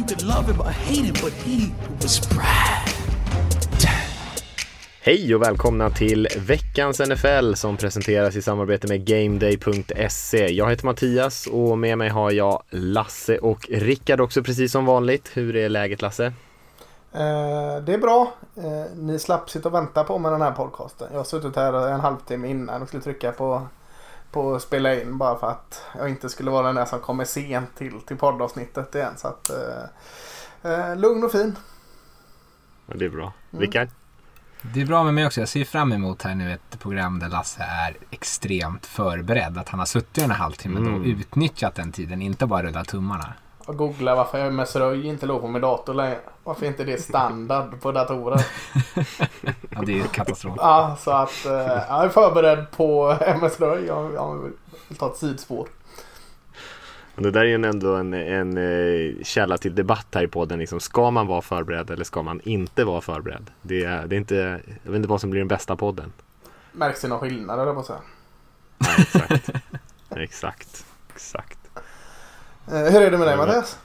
You could love him or hate him, but he was Brad. Hej och välkomna till veckans NFL som presenteras i samarbete med GameDay.se. Jag heter Mattias och med mig har jag Lasse och Rickard också precis som vanligt. Hur är läget Lasse? Eh, det är bra. Eh, ni slapp sitta och vänta på med den här podcasten. Jag har suttit här en halvtimme innan och skulle trycka på, på spela in bara för att jag inte skulle vara den där som kommer sent till, till poddavsnittet igen. Så att, eh, eh, lugn och fin. Ja, det är bra. Rickard? Det är bra med mig också. Jag ser fram emot här nu ett program där Lasse är extremt förberedd. Att han har suttit den här halvtimmen Mm. och utnyttjat den tiden, inte bara rullat tummarna. Och googla varför MS Röj inte låg på min dator längre. Varför inte det är standard på datorer. Ja, det är katastrof. Ja, så att eh, jag är förberedd på MS Röj. Jag, jag vill ta ett sidospår. Och Det där är ju ändå en, en eh, källa till debatt här i podden. Liksom, ska man vara förberedd eller ska man inte vara förberedd? Det är, det är inte, jag vet inte vad som blir den bästa podden. Märks det någon skillnad eller på att säga. Nej, exakt. exakt. Exakt. Eh, hur är det med dig Mattias?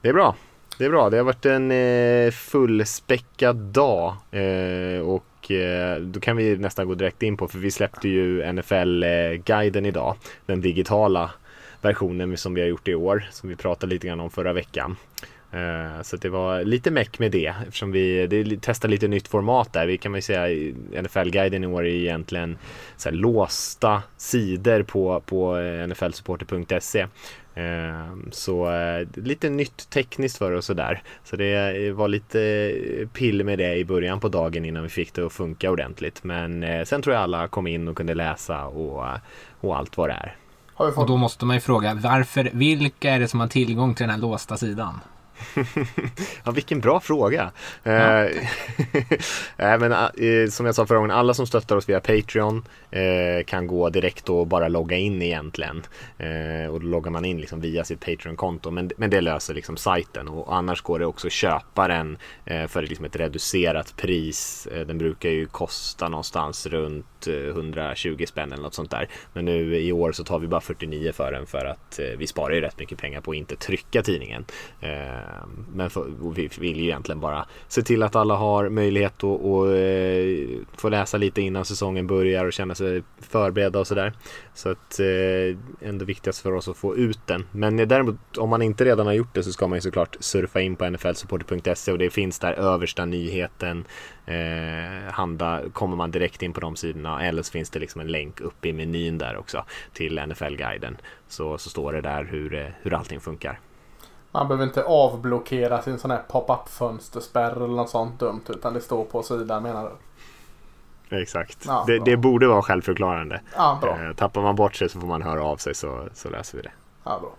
Det är bra. Det är bra. Det har varit en eh, fullspäckad dag. Eh, och eh, då kan vi nästan gå direkt in på, för vi släppte ju NFL-guiden idag. Den digitala versionen som vi har gjort i år, som vi pratade lite grann om förra veckan. Så det var lite meck med det eftersom vi det testar lite nytt format där. Vi kan ju säga NFL-guiden i år är egentligen så låsta sidor på, på nflsupporter.se. Eh, Så eh, lite nytt tekniskt för oss och där. Så det var lite eh, pill med det i början på dagen innan vi fick det att funka ordentligt. Men eh, sen tror jag alla kom in och kunde läsa och, eh, och allt vad det är. Och då måste man ju fråga, varför, vilka är det som har tillgång till den här låsta sidan? Ja, vilken bra fråga. Eh, nej, men, eh, som jag sa förra gången, alla som stöttar oss via Patreon eh, kan gå direkt och bara logga in egentligen. Eh, och då loggar man in liksom via sitt Patreon-konto. Men, men det löser liksom sajten och annars går det också att köpa den eh, för liksom ett reducerat pris. Eh, den brukar ju kosta någonstans runt 120 eh, spänn eller något sånt där. Men nu i år så tar vi bara 49 för den för att eh, vi sparar ju rätt mycket pengar på att inte trycka tidningen. Ehm, men för, vi vill ju egentligen bara se till att alla har möjlighet att, eh, få läsa lite innan säsongen börjar och känna sig förberedda och sådär. Så att eh, ändå viktigast för oss att få ut den. Men eh, däremot om man inte redan har gjort det så ska man ju såklart surfa in på nflsupporter.se och det finns där översta nyheten. Eh, handa kommer man direkt in på de sidorna eller så finns det liksom en länk uppe i menyn där också till NFL-guiden. Så, så står det där hur, eh, hur allting funkar. Man behöver inte avblockera sin sån här pop-up fönsterspärr eller något sånt dumt. Utan det står på sidan menar du? Exakt. Ja, det, det borde vara självförklarande. Ja, bra. Eh, tappar man bort sig så får man höra av sig så, så läser vi det. Ja, bra.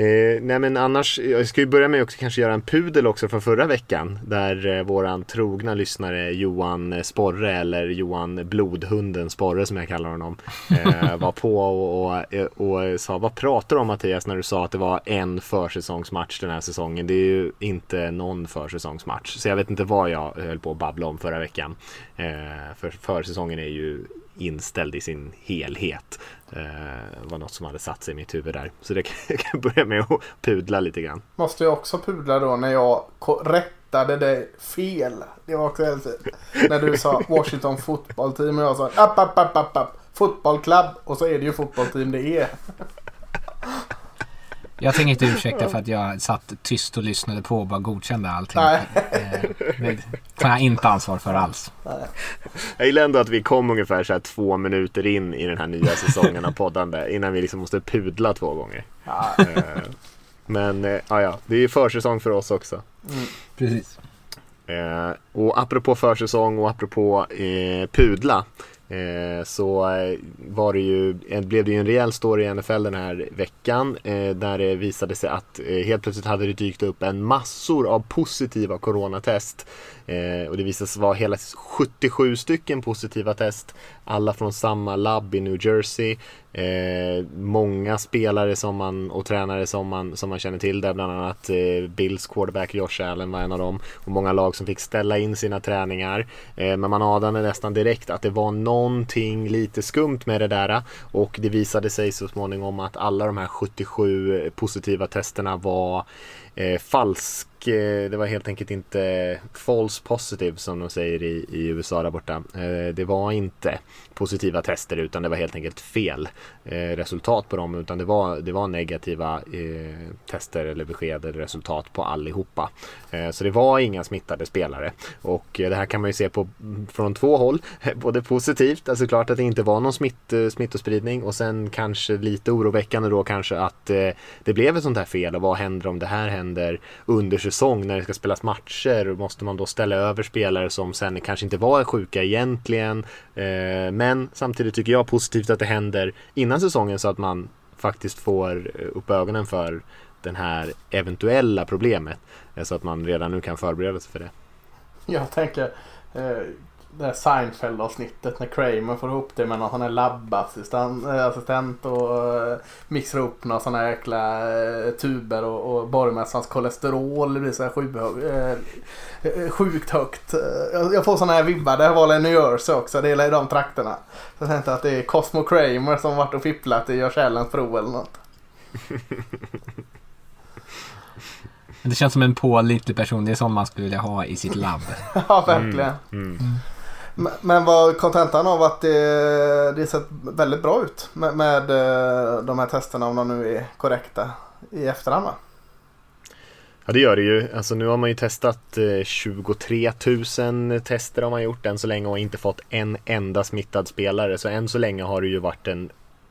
Eh, nej men annars, jag ska ju börja med också kanske göra en pudel också från förra veckan. Där eh, våran trogna lyssnare Johan Sporre eller Johan Blodhunden Sporre som jag kallar honom. Eh, var på och, och, eh, och sa vad pratar du om Mattias när du sa att det var en försäsongsmatch den här säsongen. Det är ju inte någon försäsongsmatch. Så jag vet inte vad jag höll på att babbla om förra veckan. Eh, för försäsongen är ju inställd i sin helhet. Eh, var något som hade satt sig i mitt huvud där. Så det kan jag börja med att pudla lite grann. Måste jag också pudla då när jag rättade dig fel. Det var också helt När du sa Washington Football Team och jag sa app, app, app, app, app. Fotboll Club och så är det ju fotbollteam det är. Jag tänker inte ursäkta för att jag satt tyst och lyssnade på och bara godkände allting. Nej. Eh, Det tar jag inte ansvar för alls. Jag gillar ändå att vi kom ungefär så här två minuter in i den här nya säsongen av poddande innan vi liksom måste pudla två gånger. Ja, Eh, Men eh, ja, ja, det är ju försäsong för oss också. Precis. Eh, och apropå försäsong och apropå eh, pudla Eh, så eh, var det ju, blev det ju en rejäl story i NFL den här veckan eh, där det visade sig att helt plötsligt hade det dykt upp en massor av positiva coronatest. Eh, och det visade sig vara hela 77 stycken positiva test. Alla från samma labb i New Jersey. Eh, många spelare som man, och tränare som man, som man känner till där. Bland annat eh, Bills quarterback Josh Allen var en av dem. Och många lag som fick ställa in sina träningar. Eh, men man anade nästan direkt att det var någonting lite skumt med det där. Och det visade sig så småningom att alla de här 77 positiva testerna var eh, Eh, det var helt enkelt inte false positive som de säger i, i USA där borta. Eh, det var inte positiva tester utan det var helt enkelt fel eh, resultat på dem utan det var, det var negativa tester eller besked eller resultat på allihopa. Så det var inga smittade spelare och det här kan man ju se på från två håll. Både positivt, alltså klart att det inte var någon smitt, smittospridning och sen kanske lite oroväckande då kanske att det blev ett sånt här fel och vad händer om det här händer under säsong när det ska spelas matcher? Måste man då ställa över spelare som sen kanske inte var sjuka egentligen? Eh, men samtidigt tycker jag positivt att det händer innan säsongen så att man faktiskt får upp ögonen för den här eventuella problemet. Eh, så att man redan nu kan förbereda sig för det. Jag tänker eh, det här Seinfeld-avsnittet när Kramer får ihop det med någon sån här labbassistent eh, och eh, mixar upp några såna här jäkla eh, tuber och, och borgmästarens kolesterol det blir så här sju, sjukt högt. Jag får såna här vibbar. Det här var New Jersey också. Det är i de trakterna. Så jag tänkte att det är Cosmo Kramer som varit och fipplat i Görs prov eller något. Det känns som en pålitlig person. Det är sån man skulle vilja ha i sitt labb. ja, verkligen. Mm. Mm. Men var kontentan av att det, det sett väldigt bra ut med, med eh, de här testerna om de nu är korrekta i efterhand va? Ja det gör det ju. Alltså nu har man ju testat eh, 23 000 tester har man gjort än så länge och inte fått en enda smittad spelare. Så än så länge har det ju varit en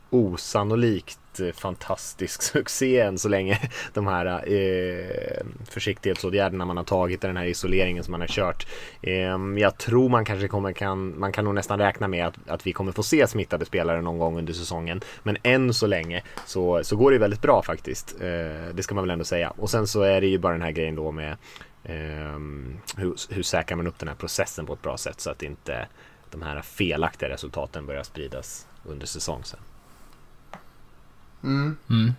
osannolikt eh, fantastisk succé än så länge. De här eh, försiktighetsåtgärderna man har tagit i den här isoleringen som man har kört. Eh, jag tror man kanske kommer kan, man kan nog nästan räkna med att, att vi kommer få se smittade spelare någon gång under säsongen. Men än så länge så, så går det väldigt bra faktiskt. Eh, det ska man väl ändå säga. Och sen så är det ju bara den här grejen då med eh, hur, hur säkrar man upp den här processen på ett bra sätt så att inte de här felaktiga resultaten börjar spridas under säsong sen. Mm. Mm.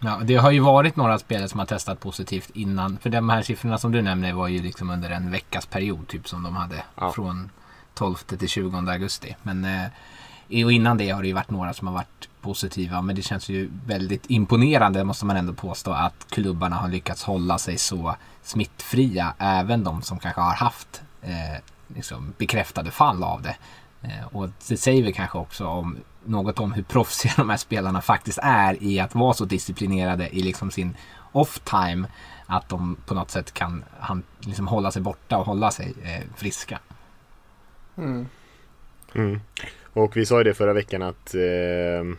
Ja, det har ju varit några spelare som har testat positivt innan. För de här siffrorna som du nämner var ju liksom under en veckas period typ som de hade. Ja. Från 12 till 20 augusti. Men eh, och innan det har det ju varit några som har varit positiva. Men det känns ju väldigt imponerande måste man ändå påstå att klubbarna har lyckats hålla sig så smittfria. Även de som kanske har haft eh, liksom bekräftade fall av det. Eh, och det säger vi kanske också om något om hur proffsiga de här spelarna faktiskt är i att vara så disciplinerade i liksom sin off-time. Att de på något sätt kan han, liksom hålla sig borta och hålla sig eh, friska. Mm. Mm. Och vi sa ju det förra veckan att eh,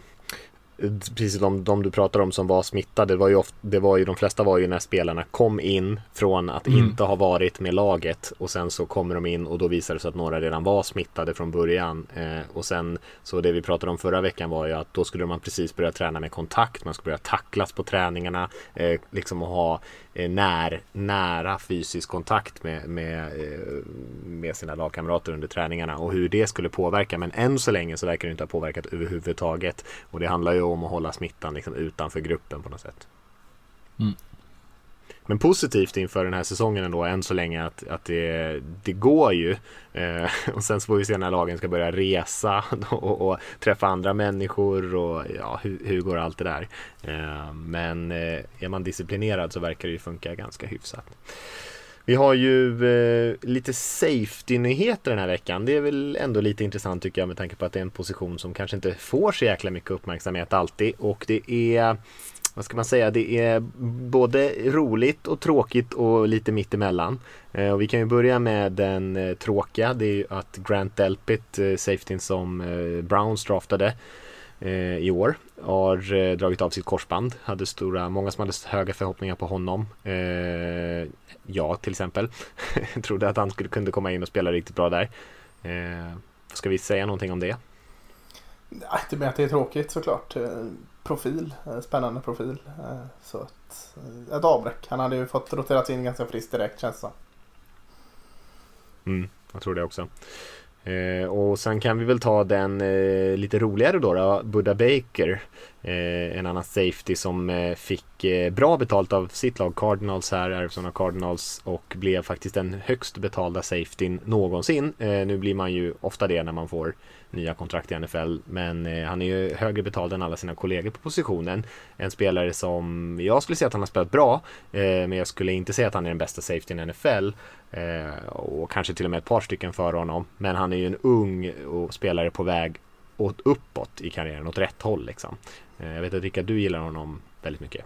precis de, de du pratar om som var smittade, det var ju, ofta, det var ju de flesta var ju när spelarna kom in från att mm. inte ha varit med laget och sen så kommer de in och då visar det sig att några redan var smittade från början. Eh, och sen så det vi pratade om förra veckan var ju att då skulle man precis börja träna med kontakt, man skulle börja tacklas på träningarna, eh, liksom att ha eh, när, nära fysisk kontakt med, med, eh, med sina lagkamrater under träningarna och hur det skulle påverka. Men än så länge så verkar det inte ha påverkat överhuvudtaget och det handlar ju om att hålla smittan liksom utanför gruppen på något sätt. Mm. Men positivt inför den här säsongen ändå än så länge att, att det, det går ju. Eh, och sen så får vi se när lagen ska börja resa och, och träffa andra människor och ja, hur, hur går allt det där. Eh, men eh, är man disciplinerad så verkar det ju funka ganska hyfsat. Vi har ju eh, lite safety-nyheter den här veckan. Det är väl ändå lite intressant tycker jag med tanke på att det är en position som kanske inte får så jäkla mycket uppmärksamhet alltid. Och det är, vad ska man säga, det är både roligt och tråkigt och lite mittemellan. Eh, och vi kan ju börja med den eh, tråkiga. Det är ju att Grant Delpit, eh, safetyn som eh, Browns draftade, i år. Har eh, dragit av sitt korsband. Hade stora, många som hade höga förhoppningar på honom. Eh, jag till exempel. Trodde att han skulle, kunde komma in och spela riktigt bra där. Eh, ska vi säga någonting om det? Inte mer att det är tråkigt såklart. Profil, spännande profil. Så att, ett avbräck. Han hade ju fått roterat in ganska friskt direkt känns det som. Mm, jag tror det också. Eh, och sen kan vi väl ta den eh, lite roligare då, då Buddha Baker. Eh, en annan safety som eh, fick eh, bra betalt av sitt lag Cardinals här, Arizona Cardinals och blev faktiskt den högst betalda safetyn någonsin. Eh, nu blir man ju ofta det när man får nya kontrakt i NFL. Men eh, han är ju högre betald än alla sina kollegor på positionen. En spelare som jag skulle säga att han har spelat bra. Eh, men jag skulle inte säga att han är den bästa safetyn i NFL. Eh, och kanske till och med ett par stycken före honom. Men han är ju en ung och spelare på väg åt uppåt i karriären, åt rätt håll liksom. Eh, jag vet att Rickard, du gillar honom väldigt mycket.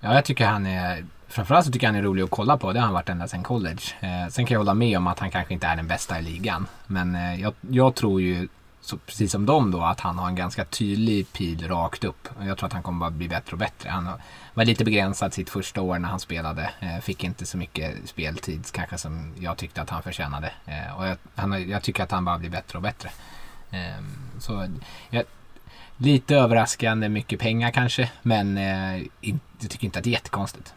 Ja, jag tycker han är Framförallt så tycker jag han är rolig att kolla på. Det har han varit ända sedan college. Eh, sen kan jag hålla med om att han kanske inte är den bästa i ligan. Men eh, jag, jag, tror ju, så, precis som dem då, att han har en ganska tydlig pil rakt upp. Jag tror att han kommer bara bli bättre och bättre. Han var lite begränsad sitt första år när han spelade. Eh, fick inte så mycket speltid kanske som jag tyckte att han förtjänade. Eh, och jag, han, jag, tycker att han bara blir bättre och bättre. Ehm, så jag, Lite överraskande mycket pengar kanske, men eh, in, jag tycker inte att det är jättekonstigt.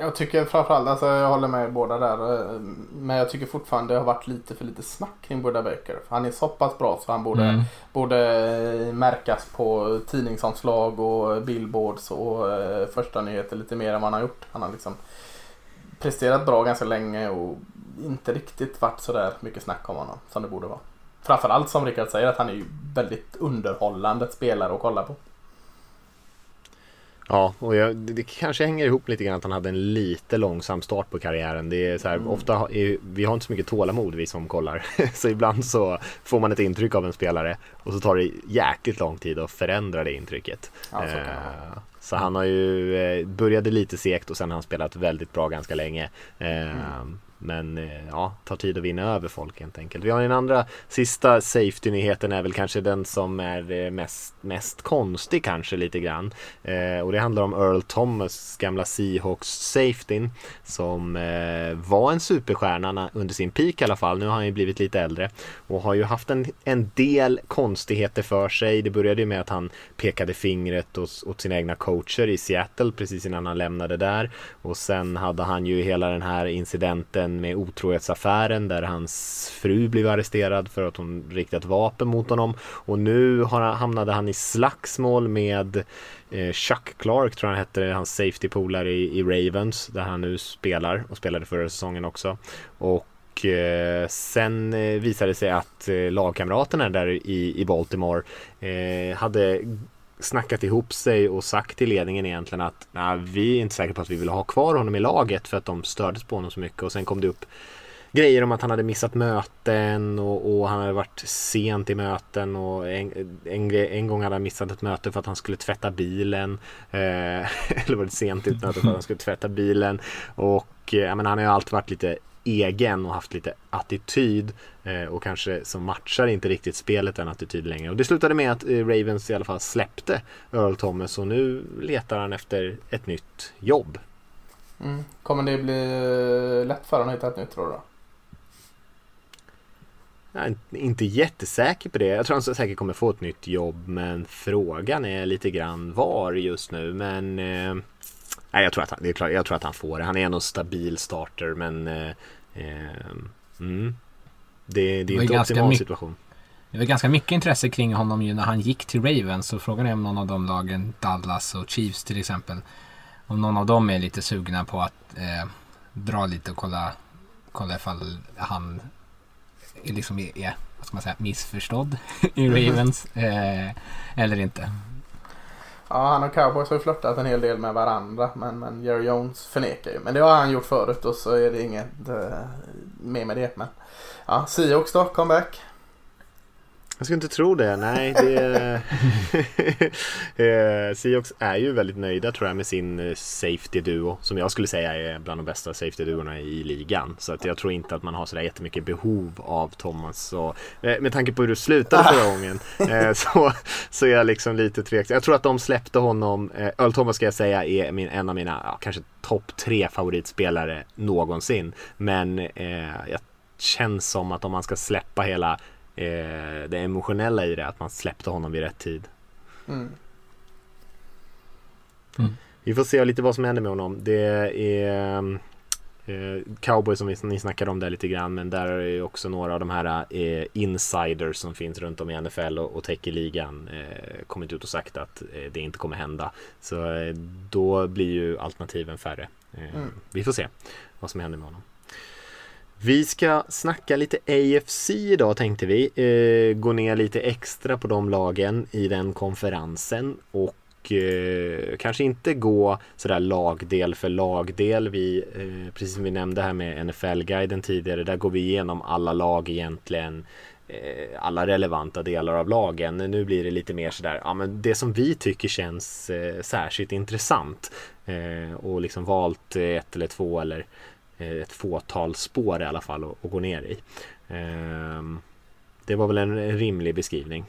Jag tycker framförallt, alltså jag håller med båda där. Eh, men jag tycker fortfarande det har varit lite för lite snack kring Buddha Baker. Han är så pass bra så han borde, mm. borde eh, märkas på tidningsomslag och billboards och eh, första nyheter lite mer än vad han har gjort. Han har liksom presterat bra ganska länge och inte riktigt varit sådär mycket snack om honom som det borde vara. Framförallt som Rickard säger att han är ju väldigt underhållande spelare att kolla på. Ja, och jag, det kanske hänger ihop lite grann att han hade en lite långsam start på karriären. Det är så här, mm. ofta är, vi har inte så mycket tålamod vi som kollar. så ibland så får man ett intryck av en spelare och så tar det jäkligt lång tid att förändra det intrycket. Ja, så, eh, så han har ju eh, började lite segt och sen har han spelat väldigt bra ganska länge. Eh, mm. Men eh, ja, tar tid att vinna över folk helt enkelt. Vi har en andra sista safety-nyheten är väl kanske den som är eh, mest, mest konstig kanske lite grann. Eh, och det handlar om Earl Thomas, gamla Seahawks safetyn som eh, var en superstjärna under sin peak i alla fall. Nu har han ju blivit lite äldre och har ju haft en, en del konstigheter för sig. Det började ju med att han pekade fingret åt, åt sina egna coacher i Seattle precis innan han lämnade där och sen hade han ju hela den här incidenten den med otrohetsaffären där hans fru blev arresterad för att hon riktat vapen mot honom. Och nu har, hamnade han i slagsmål med eh, Chuck Clark, tror jag han hette, hans safety-polare i, i Ravens, där han nu spelar och spelade förra säsongen också. Och och sen eh, visade det sig att eh, lagkamraterna där i, i Baltimore hade snackat ihop sig och sagt till ledningen egentligen att nah, vi är inte säkra på att vi vill ha kvar honom i laget för att de stördes på honom så mycket och sen kom det upp grejer om att han hade missat möten och, och han hade varit sent i möten och en, en, en, gång hade han missat ett möte för att han skulle tvätta bilen. Eh, eller var det sent ut möte för att han skulle tvätta bilen. Och eh, men han har ju alltid varit lite egen och haft lite attityd eh, och kanske som matchar inte riktigt spelet den attityd längre. Och det slutade med att eh, Ravens i alla fall släppte Earl Thomas och nu letar han efter ett nytt jobb. Mm. Kommer det bli lätt för honom att hitta ett nytt tror du? Jag är inte jättesäker på det. Jag tror han säkert kommer få ett nytt jobb men frågan är lite grann var just nu. Men eh, jag, tror att han, det är klart, jag tror att han får det. Han är en stabil starter men eh, Eh, mm. Det, det är inte optimal situation. Det var ganska mycket intresse kring honom ju när han gick till Ravens. Så frågan är om någon av de lagen, Dallas och Chiefs till exempel, om någon av dem är lite sugna på att eh, dra lite och kolla, kolla ifall han liksom är, är vad ska man säga, missförstådd i Ravens eh, eller inte. Ja, han och cowboys har ju flörtat en hel del med varandra. Men, men Jerry Jones förnekar ju. Men det har han gjort förut och så är det inget uh, mer med det. Men ja, Seahawks då, comeback. Jag skulle inte tro det. Nej, det... Eh, Seahawks är ju väldigt nöjda tror jag med sin eh, safety duo. Som jag skulle säga är bland de bästa safety duorna i ligan. Så att jag tror inte att man har sådär jättemycket behov av Thomas. Och, eh, med tanke på hur du slutade förra gången så, så är jag liksom lite tveksam. Jag tror att de släppte honom. Earl Thomas ska jag säga är min, en av mina, ja, kanske topp tre favoritspelare någonsin. Men eh, jag känns som att om man ska släppa hela eh, det emotionella i det, att man släppte honom vid rätt tid. Mm. Mm. Vi får se lite vad som händer med honom. Det är eh, Cowboy som vi, ni snackade om där lite grann men där är ju också några av de här eh, insiders som finns runt om i NFL och, och täcker ligan eh, kommit ut och sagt att eh, det inte kommer hända. Så eh, då blir ju alternativen färre. Eh, mm. Vi får se vad som händer med honom. Vi ska snacka lite AFC idag tänkte vi. Eh, gå ner lite extra på de lagen i den konferensen och eh, kanske inte gå sådär lagdel för lagdel. Vi, eh, precis som vi nämnde här med NFL-guiden tidigare, där går vi igenom alla lag egentligen eh, alla relevanta delar av lagen. Nu blir det lite mer sådär, ja men det som vi tycker känns eh, särskilt intressant eh, och liksom valt ett eller två eller ett fåtal spår i alla fall att, att gå ner i. Ehm, det var väl en rimlig beskrivning.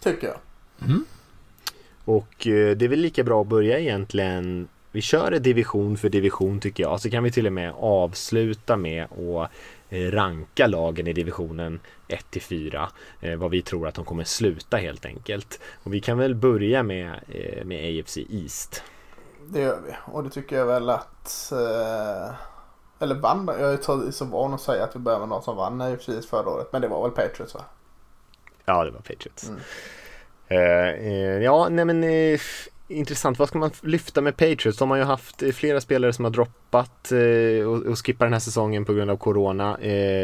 Tycker jag. Mm. Och eh, det är väl lika bra att börja egentligen vi kör division för division tycker jag. Så kan vi till och med avsluta med att eh, ranka lagen i divisionen 1 till 4. Eh, vad vi tror att de kommer sluta helt enkelt. Och vi kan väl börja med, med AFC East. Det gör vi. Och det tycker jag väl att... eller vann. Jag är så van att säga att vi börjar med någon som vann AFC East förra året. Men det var väl Patriots va? Ja, det var Patriots. Mm. Eh, eh, ja, nej men eh, intressant. Vad ska man lyfta med Patriots? De har ju haft flera spelare som har droppat och, och skippat den här säsongen på grund av Corona,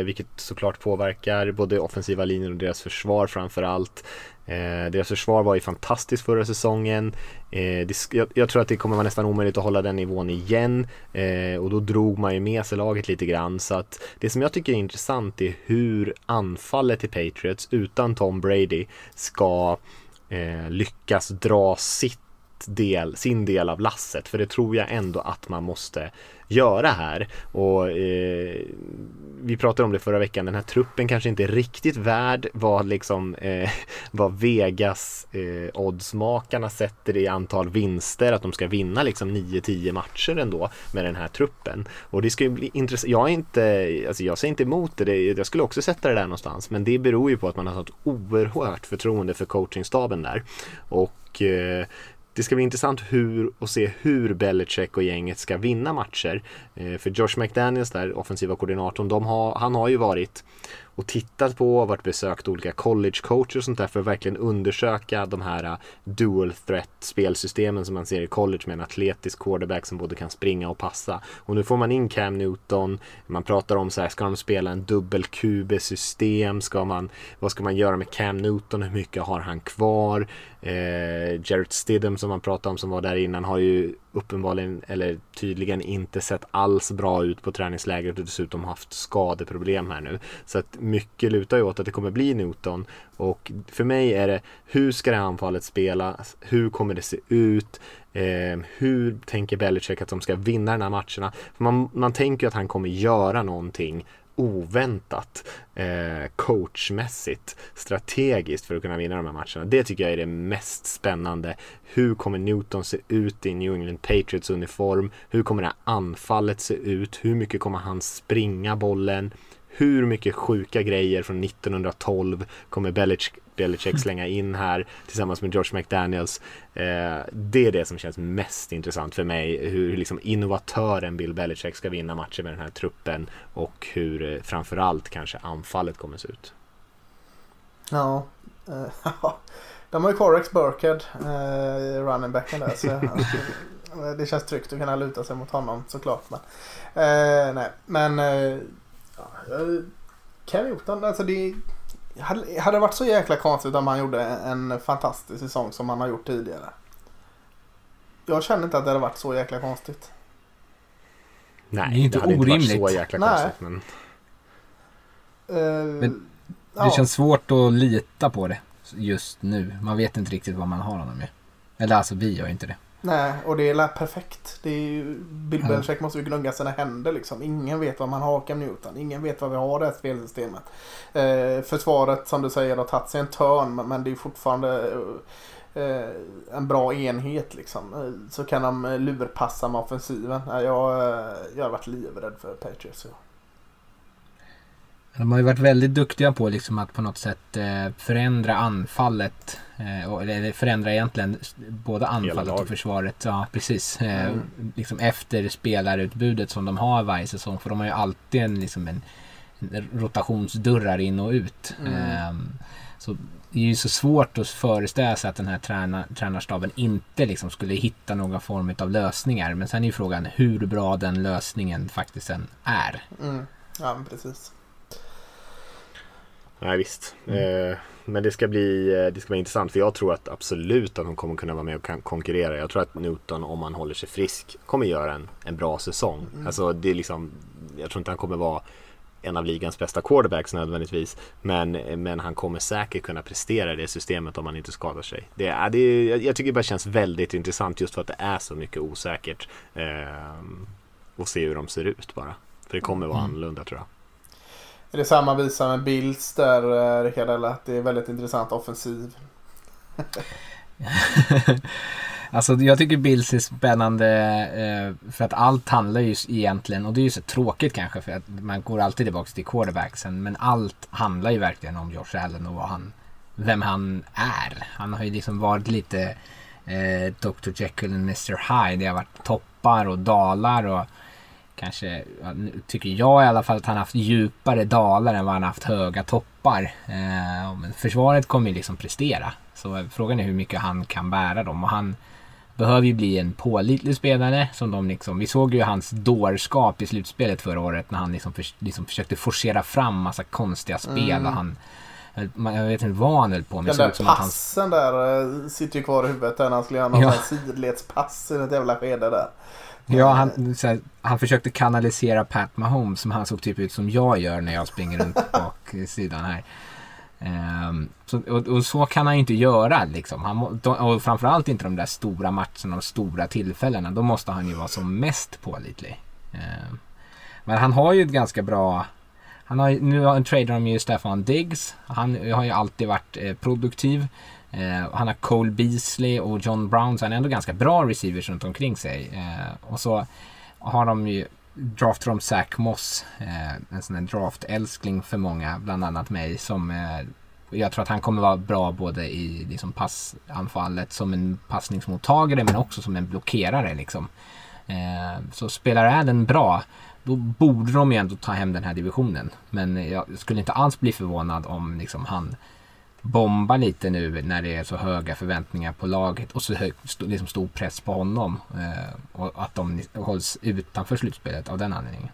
vilket såklart påverkar både offensiva linjer och deras försvar framför allt. Eh, deras försvar var ju fantastiskt förra säsongen. Eh, det, jag, jag, tror att det kommer vara nästan omöjligt att hålla den nivån igen. Eh, och då drog man ju med sig laget lite grann. Så att det som jag tycker är intressant är hur anfallet till Patriots utan Tom Brady ska eh, lyckas dra sitt del, sin del av lasset. För det tror jag ändå att man måste göra här. Och eh, vi pratade om det förra veckan, den här truppen kanske inte är riktigt värd vad liksom eh, vad Vegas eh, oddsmakarna sätter i antal vinster, att de ska vinna liksom 9-10 matcher ändå med den här truppen. Och det ska ju bli intressant. Jag är inte, alltså jag säger inte emot det, jag skulle också sätta det där någonstans, men det beror ju på att man har ett oerhört förtroende för coachingstaben där. Och eh, det ska bli intressant hur, att se hur Belichick och gänget ska vinna matcher. Eh, för Josh McDaniels där, offensiva koordinatorn, de har, han har ju varit och tittat på och varit besökt olika college coacher och sånt där för att verkligen undersöka de här eh, dual threat spelsystemen som man ser i college med en atletisk quarterback som både kan springa och passa. Och nu får man in Cam Newton, man pratar om så här, ska de spela en dubbel QB system? Ska man, vad ska man göra med Cam Newton? Hur mycket har han kvar? Eh, Jarrett Stidham som man pratade om som var där innan har ju uppenbarligen eller tydligen inte sett alls bra ut på träningslägret och dessutom haft skadeproblem här nu. Så att mycket lutar ju åt att det kommer bli Newton och för mig är det hur ska det här anfallet spelas? Hur kommer det se ut? Eh, hur tänker Belichick att de ska vinna den här matcherna? För man, man tänker att han kommer göra någonting oväntat eh, coachmässigt, strategiskt för att kunna vinna de här matcherna. Det tycker jag är det mest spännande. Hur kommer Newton se ut i New England Patriots uniform? Hur kommer det här anfallet se ut? Hur mycket kommer han springa bollen? Hur mycket sjuka grejer från 1912 kommer Belichick, Belichick slänga in här tillsammans med George McDaniels. Eh, det är det som känns mest intressant för mig. Hur liksom innovatören Bill Belichick ska vinna matcher med den här truppen och hur eh, framförallt kanske anfallet kommer se ut. Ja, eh, de har ju kvar Rex Burkhead, running backen där. Så det känns tryggt att kunna luta sig mot honom såklart. Men, eh, nej, men eh, ja, Cam Newton, alltså det hade det varit så jäkla konstigt om han gjorde en fantastisk säsong som han har gjort tidigare. Jag känner inte att det hade varit så jäkla konstigt. Nej, det är inte det hade orimligt. inte varit så jäkla Nej. konstigt. Men... Uh, men det ja. känns svårt att lita på det just nu. Man vet inte riktigt vad man har honom med. Eller alltså vi gör inte det. Nej, och det är perfekt. Det är ju, Bill Belichick måste ju gnugga sina händer liksom. Ingen vet vad man har Cam Newton. Ingen vet vad vi har det här spelsystemet. Eh, försvaret som du säger har tagit sig en törn men det är fortfarande eh, en bra enhet liksom. Eh, så kan de eh, lurpassa med offensiven. Jag, eh, jag har varit livrädd för Patriots. Ja. De har ju varit väldigt duktiga på liksom att på något sätt eh, förändra anfallet. Eh, eller förändra egentligen både anfallet och försvaret. Ja, precis. Eh, mm. Liksom efter spelarutbudet som de har varje säsong. För de har ju alltid en, liksom en, en rotationsdörrar in och ut. Mm. Ehm, så det är ju så svårt att föreställa sig att den här tränar, tränarstaben inte liksom skulle hitta någon form av lösningar. Men sen är ju frågan hur bra den lösningen faktiskt än är. Mm. Ja, precis. Nej visst. Mm. Eh, men det ska, bli, eh, det ska bli intressant för jag tror att absolut att de kommer kunna vara med och konkurrera. Jag tror att Newton om han håller sig frisk kommer göra en, en bra säsong. Mm. Alltså det är liksom, jag tror inte han kommer vara en av ligans bästa quarterbacks nödvändigtvis. Men, men han kommer säkert kunna prestera i det systemet om han inte skadar sig. Det, det, jag tycker det bara känns väldigt intressant just för att det är så mycket osäkert. Eh, och se hur de ser ut bara. För det kommer vara mm. annorlunda tror jag. Är det samma visa med Bills där, eh, Rickard? Eller att det är väldigt intressant offensiv? alltså jag tycker Bills är spännande eh, för att allt handlar ju egentligen, och det är ju så tråkigt kanske för att man går alltid tillbaka till quarterbacksen, men allt handlar ju verkligen om Josh Allen och han, vem han är. Han har ju liksom varit lite eh, Dr Jekyll och Mr Hyde. Det har varit toppar och dalar och kanske, tycker jag i alla fall, att han haft djupare dalar än vad han haft höga toppar. Eh, försvaret kommer ju liksom prestera. Så frågan är hur mycket han kan bära dem. Och han behöver ju bli en pålitlig spelare. Som de liksom, vi såg ju hans dårskap i slutspelet förra året när han liksom, för, liksom försökte forcera fram massa konstiga spel. Mm. Och han, jag vet inte vad han höll på med. Den där passen han... där eh, sitter ju kvar i huvudet när han skulle göra någon ja. sidledspass i ett jävla skede där. Ja, han, här, han försökte kanalisera Pat Mahomes som han såg typ ut som jag gör när jag springer runt bak sidan här. Um, så, och, och, så kan han ju inte göra liksom. Han, och framförallt inte de där stora matcherna och stora tillfällena. Då måste han ju vara som mest pålitlig. Um, men han har ju ett ganska bra... Han har, nu tradar de ju Stefan Diggs. Han har ju alltid varit eh, produktiv. Eh, han har Cole Beasley och John Brown, så han är ändå ganska bra receivers runt omkring sig. Eh, och så har de ju draftar de Zach Moss, eh, en sån här draftälskling för många, bland annat mig, som eh, jag tror att han kommer vara bra både i liksom, passanfallet som en passningsmottagare men också som en blockerare. Liksom. Eh, så spelar Allen bra då borde de ju ändå ta hem den här divisionen. Men jag skulle inte alls bli förvånad om liksom, han bombar lite nu när det är så höga förväntningar på laget och så hög, liksom stor press på honom. Eh, och att de hålls utanför slutspelet av den anledningen.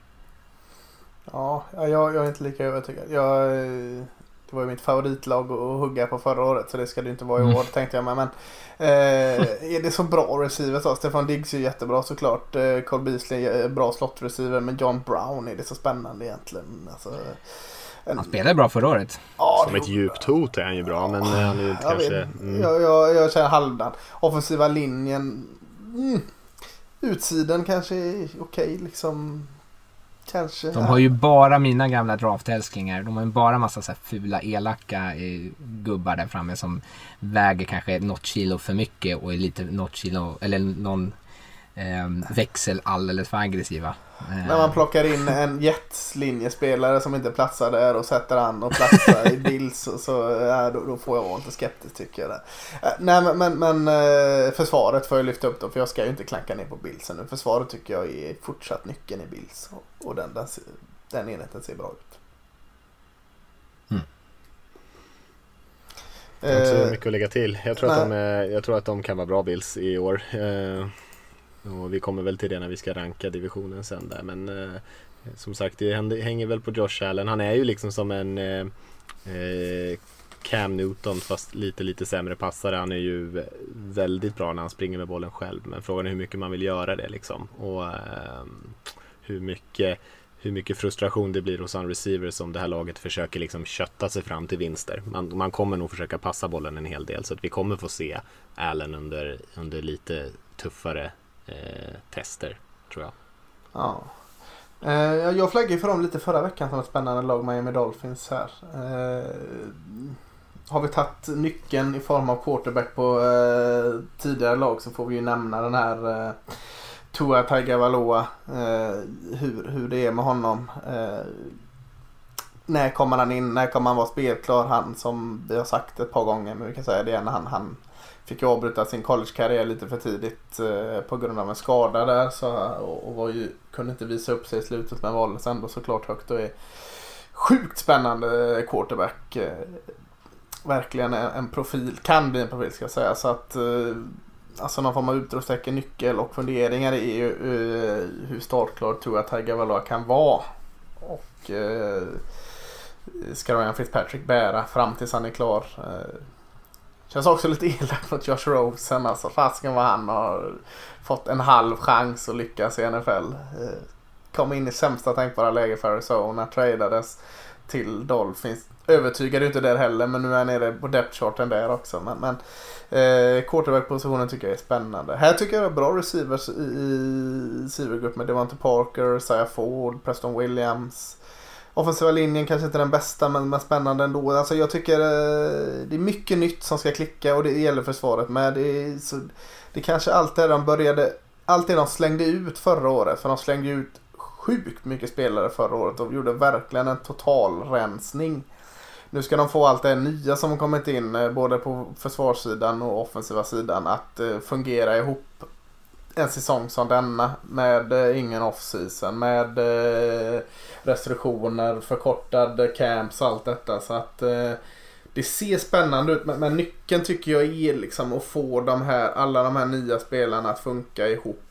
Ja, jag, jag är inte lika övertygad. Jag, eh, det var ju mitt favoritlag att hugga på förra året så det ska det inte vara i mm. år mm. tänkte jag. Men, men eh, är det så bra receiver så? Stefan Diggs är jättebra såklart. Eh, Cole Beasley är bra slott receiver men John Brown är det så spännande egentligen? Alltså, han spelade bra förra året. Ja, Som ett djupt hot är han ju bra, men han är ju inte kanske... Mm. Jag, jag, jag känner halvdan. Offensiva linjen... Mm. Utsidan kanske är okej liksom. Kanske. De har ju bara mina gamla draftälsklingar. De har ju bara massa så fula elaka eh, gubbar där framme som väger kanske något kilo för mycket och är lite något kilo eller någon eh, växel alldeles för aggressiva. När man plockar in en Jets linjespelare som inte platsar där och sätter an och platsar i Bills så, så ja, då, då, får jag vara lite skeptisk tycker jag. Äh, nej men, men, men äh, försvaret får jag lyfta upp då för jag ska ju inte klanka ner på Bills nu. Försvaret tycker jag är fortsatt nyckeln i Bills och, och den, den, den enheten ser bra ut. Mm. Jag har inte så mycket att lägga till. Jag tror, att de, är, jag tror att de kan vara bra Bills i år. Och vi kommer väl till det när vi ska ranka divisionen sen där. Men eh, som sagt, det hänger väl på Josh Allen. Han är ju liksom som en eh, eh, Cam Newton fast lite lite sämre passare. Han är ju väldigt bra när han springer med bollen själv. Men frågan är hur mycket man vill göra det liksom. Och eh, hur mycket hur mycket frustration det blir hos en receiver som det här laget försöker liksom kötta sig fram till vinster. Man, man kommer nog försöka passa bollen en hel del så att vi kommer få se Allen under, under lite tuffare eh, tester, tror jag. Ja. Eh, jag flaggade för dem lite förra veckan som ett spännande lag, Miami Dolphins här. Eh, har vi tagit nyckeln i form av quarterback på eh, tidigare lag så får vi ju nämna den här eh, Tua Tagovailoa. Eh, hur, hur det är med honom. Eh, när kommer han in? När kommer han vara spelklar? Han som vi har sagt ett par gånger, men vi kan säga det igen. Han, han fick ju avbryta sin collegekarriär lite för tidigt eh, på grund av en skada där. Så, och, och var ju, kunde inte visa upp sig i slutet men valdes ändå såklart högt och är sjukt spännande quarterback. Eh, verkligen en, en, profil, kan bli en profil ska jag säga. Så att eh, alltså någon form av utropstecken, nyckel och funderingar är ju eh, hur startklar tror jag Tagovailoa kan vara. Och eh, ska Ryan Fitzpatrick bära fram tills han är klar. Eh, Känns också lite elakt mot Josh Rosen. Alltså fasken vad han har fått en halv chans att lyckas i NFL. Eh, kom in i sämsta tänkbara läge för Arizona, tradades till Dolphins. Övertygade inte där heller men nu är han nere på depth charten där också. Men, men Eh, Quarterback-positionen tycker jag är spännande. Här tycker jag det är bra receivers i, i receivergrupp med Devante Parker, Isaiah Ford, Preston Williams. Offensiva linjen kanske inte den bästa men, men spännande ändå. Alltså jag tycker eh, det är mycket nytt som ska klicka och det gäller försvaret med. Det, är, så, det kanske allt det de började, allt det de slängde ut förra året. För de slängde ut sjukt mycket spelare förra året och gjorde verkligen en total rensning. Nu ska de få allt det nya som har kommit in eh, både på försvarssidan och offensiva sidan att eh, fungera ihop en säsong som denna med eh, ingen off-season med eh, restriktioner, förkortad camps och allt detta. Så att eh, det ser spännande ut men, nyckeln tycker jag är liksom att få de här, alla de här nya spelarna att funka ihop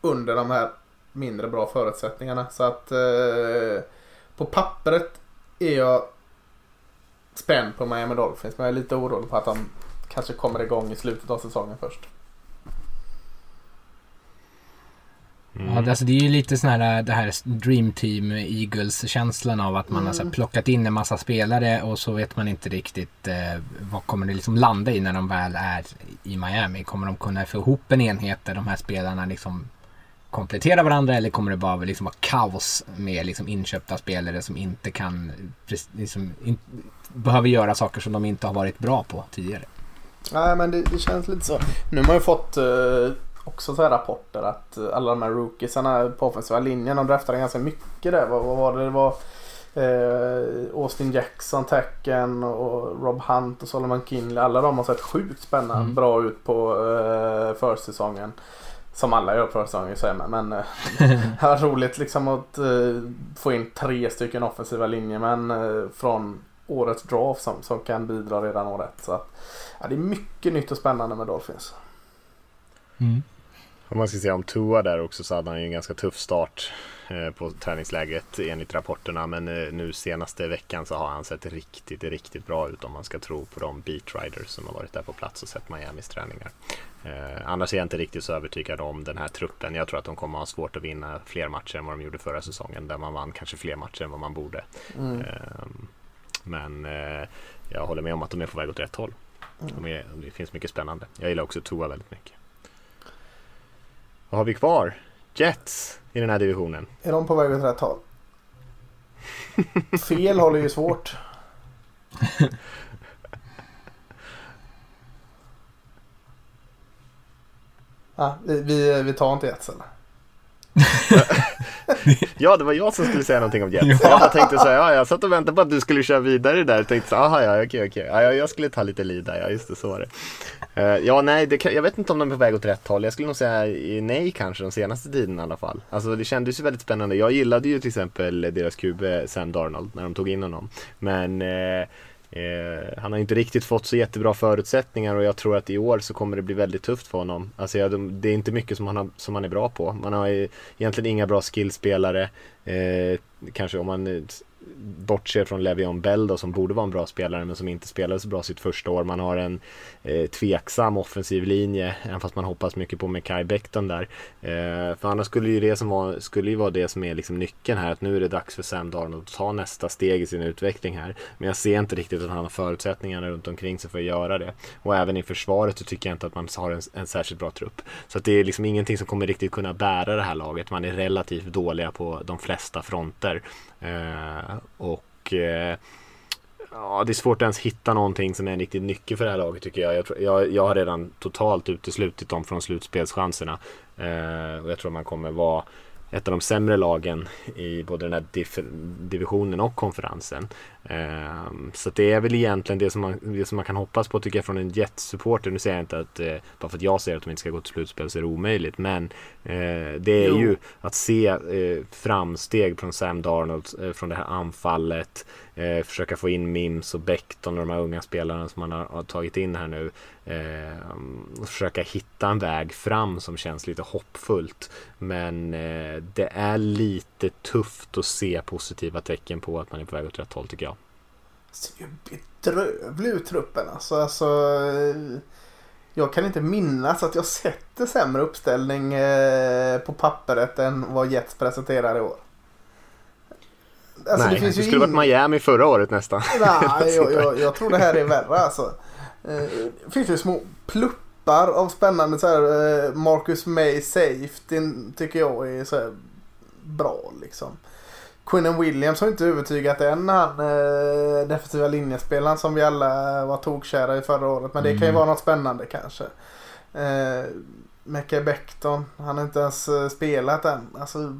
under de här mindre bra förutsättningarna. Så att på pappret är jag spänd på Miami Dolphins. Men jag är lite orolig på att de kanske kommer igång i slutet av säsongen först. Mm. Ja, alltså det är ju lite sån här, det här Dream Team Eagles-känslan av att man mm. har så mm. plockat in en massa spelare och så vet man inte riktigt eh, vad kommer det liksom landa i när de väl är i Miami. Kommer de kunna få ihop en enhet där de här spelarna liksom komplettera varandra eller kommer det bara liksom vara kaos med liksom inköpta spelare som inte kan, liksom, in, behöver göra saker som de inte har varit bra på tidigare? Nej men det, det känns lite så. Nu har man ju fått eh, också så här rapporter att alla de här rookiesarna på offensiva linjen de draftade ganska mycket där. Vad, vad var det? Det var eh, Austin Jackson, Tecken och Rob Hunt och Solomon Kinley. Alla de har sett sjukt spännande mm. bra ut på eh, försäsongen. Som alla gör på säsongen säger man. Men det var roligt liksom att uh, få in tre stycken offensiva linjemän uh, från årets draft som, som kan bidra redan år ett. Så att, ja, det är mycket nytt och spännande med Dolphins. Mm. Om man ska säga om Tua där också så hade han ju en ganska tuff start eh, på träningsläget enligt rapporterna. Men eh, nu senaste veckan så har han sett riktigt, riktigt bra ut om man ska tro på de beatriders som har varit där på plats och sett Miamis träningar. Eh, annars är jag inte riktigt så övertygad om den här truppen. Jag tror att de kommer ha svårt att vinna fler matcher än vad de gjorde förra säsongen. Där man vann kanske fler matcher än vad man borde. Mm. Eh, men jag håller med om att de är på väg åt rätt håll. Mm. De är, det finns mycket spännande. Jag gillar också Tua väldigt mycket. Vad har vi kvar? Jets i den här divisionen. Är de på väg åt rätt håll? Fel håller ju svårt. ah, vi, vi, vi tar inte Jets eller? ja, det var jag som skulle säga någonting om Jets. Ja. Jag tänkte så här, ja, jag satt och väntade på att du skulle köra vidare där. Jag tänkte så aha, ja, okej, okej. Ja, jag skulle ta lite lead där, ja, just det, så var det. Uh, ja, nej, det, jag vet inte om de är på väg åt rätt håll. Jag skulle nog säga nej kanske, de senaste tiden i alla fall. Alltså det kändes ju väldigt spännande. Jag gillade ju till exempel deras QB Sam Darnold när de tog in honom. Men uh, Eh, han har inte riktigt fått så jättebra förutsättningar och jag tror att i år så kommer det bli väldigt tufft för honom. Alltså, ja, det är inte mycket som han, har, som han är bra på. Man har egentligen inga bra skillspelare. Eh, kanske om man bortser från Levion Bell då, som borde vara en bra spelare men som inte spelade så bra sitt första år. Man har en eh, tveksam offensiv linje, även fast man hoppas mycket på Mekai Becton där. Eh, för annars skulle ju det som var, skulle ju vara det som är liksom nyckeln här, att nu är det dags för Sam Darnold att ta nästa steg i sin utveckling här. Men jag ser inte riktigt att han har förutsättningarna runt omkring sig för att göra det. Och även i försvaret så tycker jag inte att man har en, en särskilt bra trupp. Så att det är liksom ingenting som kommer riktigt kunna bära det här laget. Man är relativt dåliga på de flesta fronter. Eh, och eh, Ja, det är svårt att ens hitta någonting som är en riktig nyckel för det här laget tycker jag. Jag, jag, jag har redan totalt uteslutit dem från slutspelschanserna. Eh, och jag tror man kommer vara ett av de sämre lagen i både den här divisionen och konferensen. Um, så det är väl egentligen det som, man, det som man kan hoppas på tycker jag från en Jets-supporter. Nu säger jag inte att uh, bara för att jag säger att de inte ska gå till slutspel så är det omöjligt. Men uh, det är jo. ju att se uh, framsteg från Sam Darnold från det här anfallet. försöka få in Mims och Becton och de här unga spelarna som man har, har tagit in här nu. och försöka hitta en väg fram som känns lite hoppfullt. Men det är lite tufft att se positiva tecken på att man är på väg åt rätt håll tycker jag ser ju bedrövlig ut truppen alltså. alltså. Jag kan inte minnas att jag sett en sämre uppställning eh, på pappret än vad Jets presenterar i år. Alltså, Nej, det, det skulle in... varit Miami förra året nästan. Nej, jag, jag, jag, tror det här är värre alltså. Eh, det finns ju små pluppar av spännande så här, eh, Marcus May safety tycker jag är så bra liksom. Quinnen Williams har inte övertygat än han eh, defensiva linjespelaren som vi alla var tokkära i förra året. Men det mm. kan ju mm. vara något spännande kanske. Eh, Mecke Becton, han har inte ens eh, spelat än. Alltså,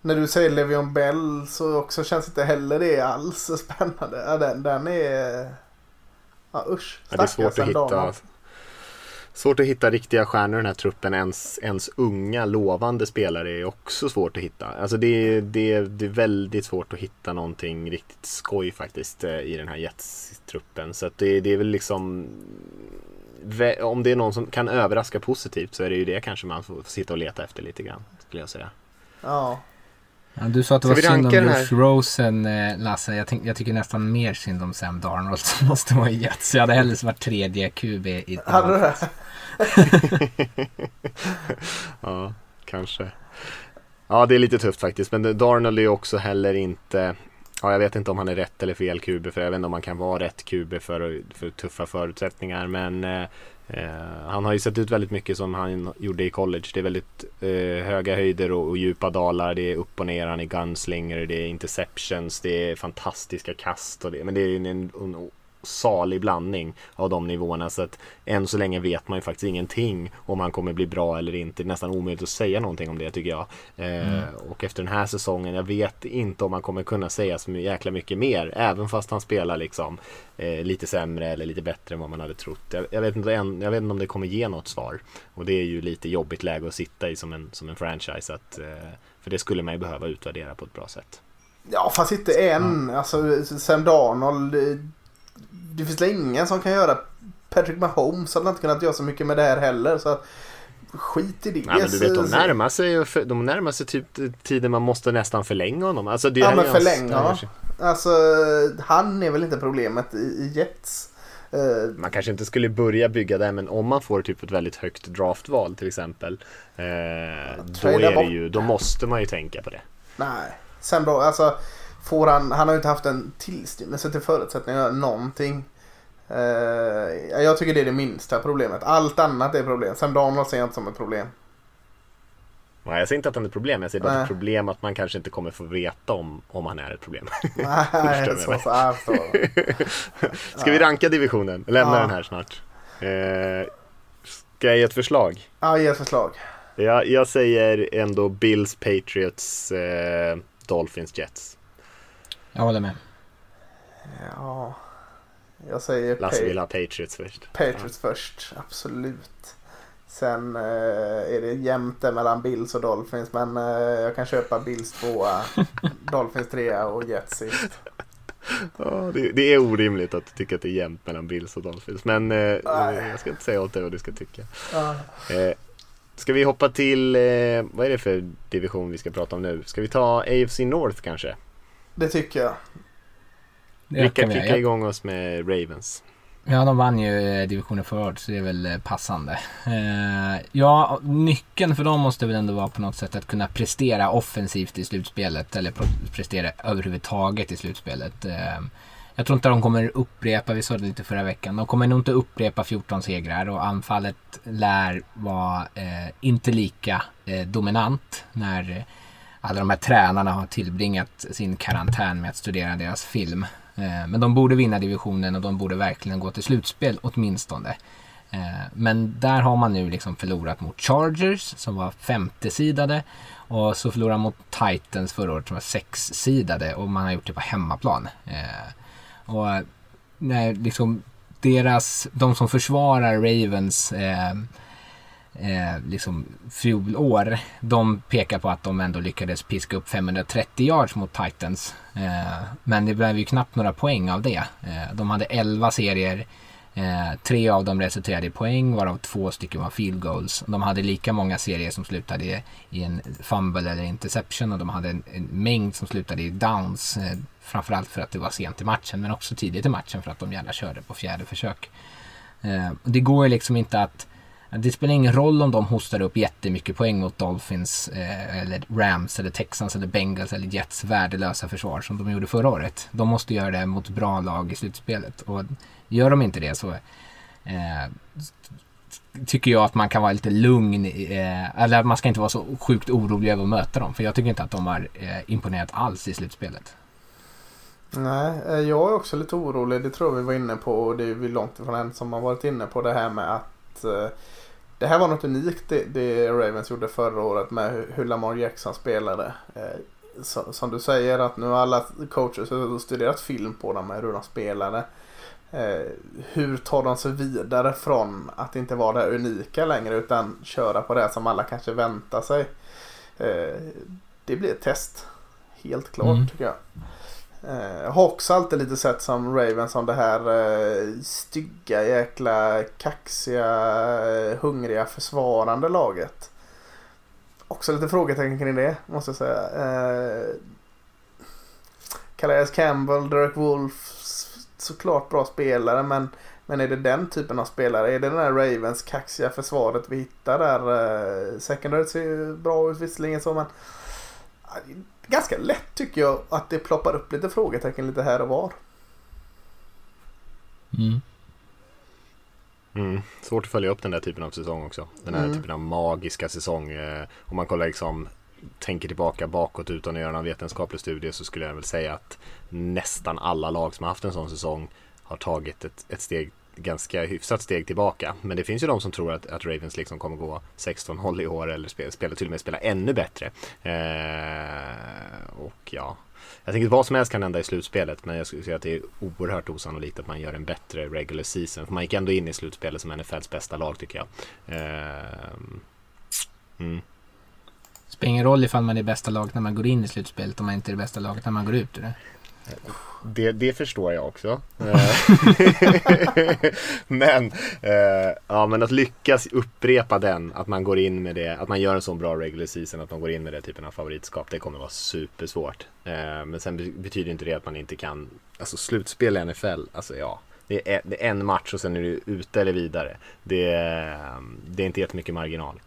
när du säger Levion Bell så också känns inte heller det alls spännande. Ja, den, den är... Ja usch. Ja, det är svårt att hitta. Svårt att hitta riktiga stjärnor i den här truppen. Ens, ens unga lovande spelare är också svårt att hitta. Alltså det, är, det, det är väldigt svårt att hitta någonting riktigt skoj faktiskt eh, i den här Jets-truppen. Så att det, det är väl liksom om det är någon som kan överraska positivt så är det ju det kanske man får sitta och leta efter lite grann. Skulle jag säga. Ja. Ja, du sa att det var synd om Josh Rosen, eh, Lasse. Jag, tänk, jag, tycker nästan mer synd om Sam Darnold som måste vara i Jets. Jag hade hellre varit tredje QB i Hade du det? ja, kanske. Ja, det är lite tufft faktiskt. Men Darnold är ju också heller inte Ja, jag vet inte om han är rätt eller fel QB för jag vet inte om han kan vara rätt QB för, för tuffa förutsättningar. Men eh, eh, han har ju sett ut väldigt mycket som han gjorde i college. Det är väldigt eh, höga höjder och, och, djupa dalar. Det är upp och ner, han är gunslinger, det är interceptions, det är fantastiska kast. Och det, men det är en, en salig blandning av de nivåerna. Så att än så länge vet man ju faktiskt ingenting om han kommer bli bra eller inte. Det är nästan omöjligt att säga någonting om det tycker jag. Eh, mm. och efter den här säsongen, jag vet inte om han kommer kunna säga så jäkla mycket mer. Även fast han spelar liksom eh, lite sämre eller lite bättre än vad man hade trott. Jag, jag, vet inte, jag vet inte om det kommer ge något svar. Och det är ju lite jobbigt läge att sitta i som en, som en franchise. Att, eh, för det skulle man ju behöva utvärdera på ett bra sätt. Ja, fast inte än. Alltså, Sam Darnold det finns ingen som kan göra Patrick Mahomes hade inte kunnat göra så mycket med det här heller. Så skit i det. Nej, men du vet, de närmar sig, de närmar sig typ tiden man måste nästan förlänga honom. Alltså, det ja, men förlänga. Alltså, han är väl inte problemet i, i Jets. Uh, man kanske inte skulle börja bygga det men om man får typ ett väldigt högt draftval till exempel. Eh, då, är det ju, då måste man ju tänka på det. Nej, sen då, alltså får han, han har ju inte haft en tillstymmelse till förutsättningar någonting. Uh, jag tycker det är det minsta problemet. Allt annat är problem. Sam ser jag inte som ett problem. Nej, jag säger inte att han är ett problem. Jag säger bara ett problem att man kanske inte kommer få veta om, om han är ett problem. Nej, så, så, så, Ska vi ranka divisionen? Lämna ja. den här snart. Uh, ska jag ge ett förslag? Ja, ge ett förslag. Jag, jag säger ändå Bills, Patriots, uh, Dolphins, Jets. Jag håller med. Ja, jag säger... Lasse vill ha Patriots först. Patriots ja. först, absolut. Sen eh, är det jämnt där mellan Bills och Dolphins men eh, jag kan köpa Bills tvåa, Dolphins trea och Jets sist. Ja, det, det, är orimligt att tycka att det är jämnt mellan Bills och Dolphins. Men eh, jag ska inte säga åt dig vad du ska tycka. Ja. Eh, ska vi hoppa till, eh, vad är det för division vi ska prata om nu? Ska vi ta AFC North kanske? Det tycker jag. Vi kan kicka igång oss med Ravens. Ja, de vann ju eh, divisionen förra så det är väl eh, passande. Eh, ja, nyckeln för dem måste väl ändå vara på något sätt att kunna prestera offensivt i slutspelet eller prestera överhuvudtaget i slutspelet. Jag tror inte de kommer upprepa, vi sa det lite förra veckan, de kommer nog inte upprepa 14 segrar och anfallet lär vara inte lika dominant när alla de här tränarna har tillbringat sin karantän med att studera deras film. Eh, men de borde vinna divisionen och de borde verkligen gå till slutspel åtminstone. Eh, men där har man nu liksom förlorat mot Chargers som var femtesidade och så förlorade man mot Titans förra året som var sexsidade och man har gjort det på hemmaplan. Eh, och när liksom deras, de som försvarar Ravens eh, liksom fjolår, de pekar på att de ändå lyckades piska upp 530 yards mot Titans. Eh, men det blev ju knappt några poäng av det. Eh, de hade 11 serier Eh, tre av dem resulterade i poäng varav två stycken var field goals. De hade lika många serier som slutade i, i en fumble eller interception och de hade en, en mängd som slutade i downs. Eh, framförallt för att det var sent i matchen men också tidigt i matchen för att de gärna körde på fjärde försök. Eh, det går ju liksom inte att det spelar ingen roll om de hostar upp jättemycket poäng mot Dolphins eh, eller Rams eller Texans eller Bengals eller Jets värdelösa försvar som de gjorde förra året. De måste göra det mot bra lag i slutspelet och Gör de inte det så eh, tycker jag att man kan vara lite lugn. Eh, eller man ska inte vara så sjukt orolig över att möta dem. För jag tycker inte att de har eh, imponerat alls i slutspelet. Nej, eh, jag är också lite orolig. Det tror jag vi var inne på och det är vi långt ifrån en som har varit inne på det här med att eh, det här var något unikt det, det, Ravens gjorde förra året med hur Lamar Jackson spelade. Eh, så, som du säger att nu har alla coacher studerat film på dem med hur de spelade. Eh, hur tar de sig vidare från att inte vara det unika längre utan köra på det som alla kanske väntar sig. Eh, det blir ett test. Helt klart mm. tycker jag. Eh, jag har också alltid lite sett som Ravens som det här eh, stygga jäkla kaxiga eh, hungriga försvarande laget. Också lite frågetecken kring det måste jag säga. Eh, Calais Campbell, Derek Wolf, såklart bra spelare men, men är det den typen av spelare? Är det den här Ravens kaxiga försvaret vi hittar där? Eh, secondary ser ju bra ut visserligen så men ganska lätt tycker jag att det ploppar upp lite frågetecken lite här och var. Mm. Mm. Svårt att följa upp den där typen av säsong också. Den här mm. typen av magiska säsong. Eh, om man kollar liksom tänker tillbaka bakåt utan att göra någon vetenskaplig studie så skulle jag väl säga att nästan alla lag som har haft en sån säsong har tagit ett, ett steg ganska hyfsat steg tillbaka. Men det finns ju de som tror att, att Ravens liksom kommer gå 16 håll i år eller spela, spela, till och med spela ännu bättre. Eh, och ja, jag tänker att vad som helst kan hända i slutspelet men jag skulle säga att det är oerhört osannolikt att man gör en bättre regular season. För man gick ändå in i slutspelet som NFLs bästa lag tycker jag. Eh, mm. Spelar ingen roll ifall man är bästa laget när man går in i slutspelet om man inte är det bästa laget när man går ut ur det. Det, det förstår jag också. men, eh, ja, men att lyckas upprepa den, att man går in med det, att man gör en sån bra regular season, att man går in med det typen av favoritskap, det kommer vara supersvårt. Eh, men sen betyder inte det att man inte kan, alltså slutspel i NFL, alltså ja. Det är, det är en match och sen är du ute eller vidare. Det, det är inte jättemycket marginal.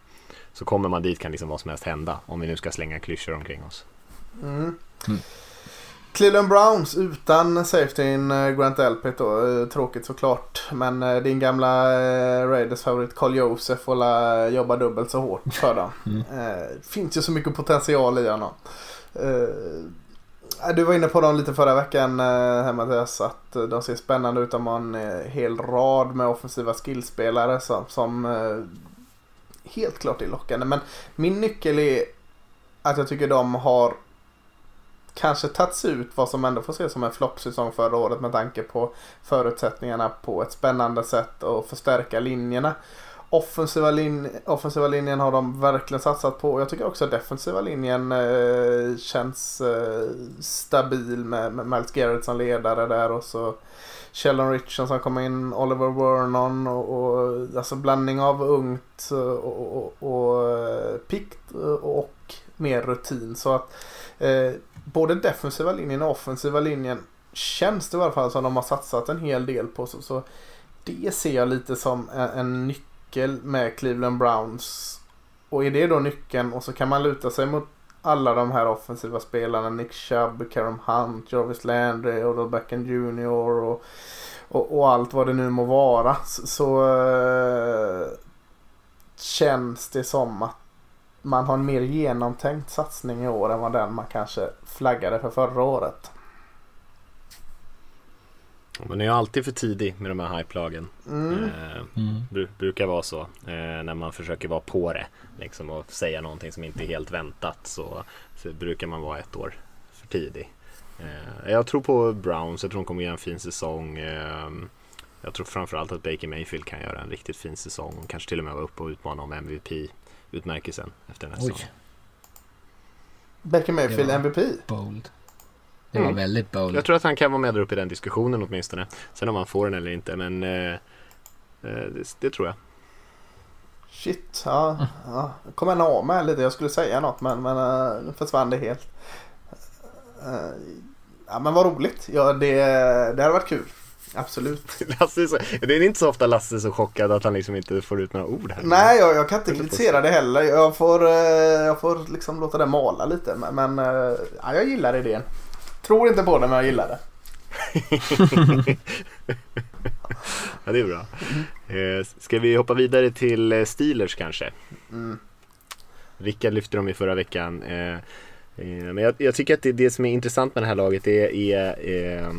Så kommer man dit kan liksom vad som helst hända. Om vi nu ska slänga klyschor omkring oss. Mm. Mm. Cleveland Browns utan safetyn eh, Grant Elpit då. Eh, tråkigt såklart. Men eh, din gamla Raiders favorit Carl Josef får jobba dubbelt så hårt för dem. Mm. Finns ju så mycket potential i honom. Du var inne på dem lite förra veckan här Mattias. Att de ser spännande ut. De har en hel rad med offensiva skillspelare som, som helt klart är lockande. Men min nyckel är att jag tycker de har kanske tagits ut vad som ändå får ses som en floppsäsong förra året med tanke på förutsättningarna på ett spännande sätt och förstärka linjerna. Offensiva, lin offensiva linjen har de verkligen satsat på. och Jag tycker också att defensiva linjen eh, känns eh, stabil med, med Miles Garrett som ledare där och så Sheldon Richardson som kommer in, Oliver Vernon och, och alltså blandning av ungt och, och, och eh, pikt och mer rutin. Så att eh, både defensiva linjen och offensiva linjen känns det i alla fall som de har satsat en hel del på. Så, så det ser jag lite som en, en nyckel med Cleveland Browns. Och är det då nyckeln och så kan man luta sig mot alla de här offensiva spelarna. Nick Chubb, Karam Hunt, Jarvis Landry, Odell Beckham Jr. Och, och, och, allt vad det nu må vara. Så, så äh, känns det som att man har en mer genomtänkt satsning i år än vad den man kanske flaggade för förra året. Men är ju alltid för tidig med de här hype-lagen. Mm. Eh, bru- brukar vara så. Eh, när man försöker vara på det. Liksom, och säga någonting som inte är helt väntat. Så, så brukar man vara ett år för tidig. Eh, jag tror på Browns. Jag tror de kommer göra en fin säsong. Eh, jag tror framförallt att Baker Mayfield kan göra en riktigt fin säsong. Och kanske till och med vara uppe och utmana om MVP-utmärkelsen efter nästa Oj, säsong. Baker Mayfield. MVP. bold. Det var Mm. väldigt bold. Jag tror att han kan vara med där uppe i den diskussionen åtminstone. Sen om han får den eller inte. Men eh, eh, det, det tror jag. Shit, ja. ja. Jag kom ändå av mig lite. Jag skulle säga något men, men uh, nu försvann det helt. Eh, ja men vad roligt. Ja, det, det hade varit kul. Absolut. Lasse är så, det är inte så ofta Lasse är så chockad att han liksom inte får ut några ord här. Nej, jag, jag kan inte kritisera det heller. Jag får, eh, jag får liksom låta det mala lite. Men, eh, ja, jag gillar idén. Tror inte på det men jag gillar det. Ja, det är bra. Eh, ska vi hoppa vidare till Steelers kanske? Mm. Rickard lyfte dem i förra veckan. Men jag, jag tycker att det, det som är intressant med det här laget är, är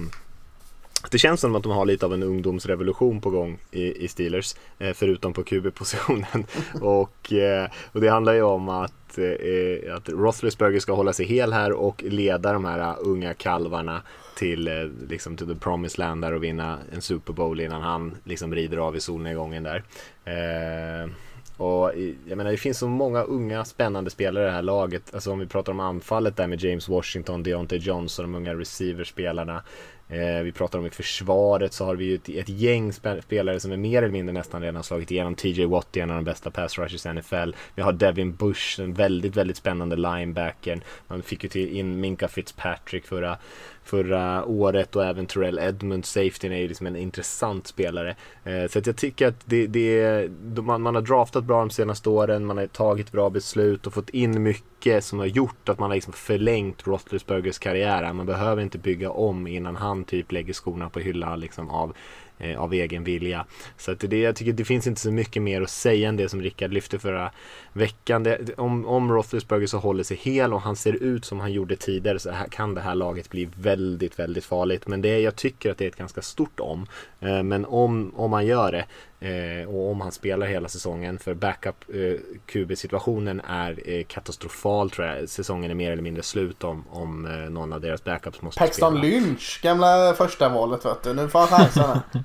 det känns som att de har lite av en ungdomsrevolution på gång i, i Steelers, eh, förutom på QB-positionen. och, eh, och det handlar ju om att, eh, att Roethlisberger ska hålla sig hel här och leda de här uh, unga kalvarna till, eh, liksom, till the promised land där och vinna en Super Bowl innan han liksom rider av i solnedgången där. Eh, och jag menar det finns så många unga spännande spelare i det här laget. Alltså om vi pratar om anfallet där med James Washington, Deontay Johnson, de unga receiverspelarna. Eh, vi pratar om i försvaret så har vi ju ett, ett gäng spelare som är mer eller mindre nästan redan slagit igenom. TJ Watt är en av de bästa pass rushers i NFL. Vi har Devin Bush, en väldigt, väldigt spännande linebacker. Man fick ju till in Minka Fitzpatrick förra, förra året och även Terrell Edmunds, Safety är ju liksom en intressant spelare. Eh, så att jag tycker att det, det, man, man har draftat bra de senaste åren, man har tagit bra beslut och fått in mycket som har gjort att man har liksom förlängt Roethlisbergers karriär. Man behöver inte bygga om innan han typ lägger skorna på hyllan liksom av eh, av egen vilja. Så att det, jag tycker det finns inte så mycket mer att säga än det som Rickard lyfte förra veckan. Det, om, om Roethlisberger så håller sig hel och han ser ut som han gjorde tidigare så här, kan det här laget bli väldigt, väldigt farligt. Men det, jag tycker att det är ett ganska stort om. Eh, men om, om han gör det eh, och om han spelar hela säsongen för backup eh, QB-situationen är eh, katastrofal tror jag. Säsongen är mer eller mindre slut om, om eh, någon av deras backups måste Paxton spela. Lynch, gamla första valet vet du. Nu får han chansen.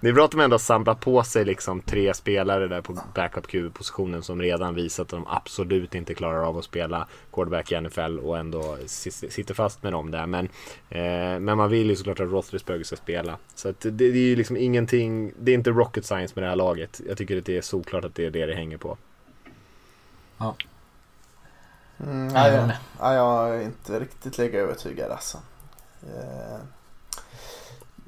Det är bra att de ändå har samlat på sig liksom tre spelare där på backup QB-positionen som redan visat att de absolut inte klarar av att spela quarterback i NFL och ändå si- sitter fast med dem där. Men, eh, men man vill ju såklart att Roethlisberger ska spela. Så att det, det är ju liksom ingenting, det är inte rocket science med det här laget. Jag tycker att det är såklart att det är det det hänger på. Mm, Ja, ja, jag jag, med. ja, jag är inte riktigt lika övertygad alltså. Eh,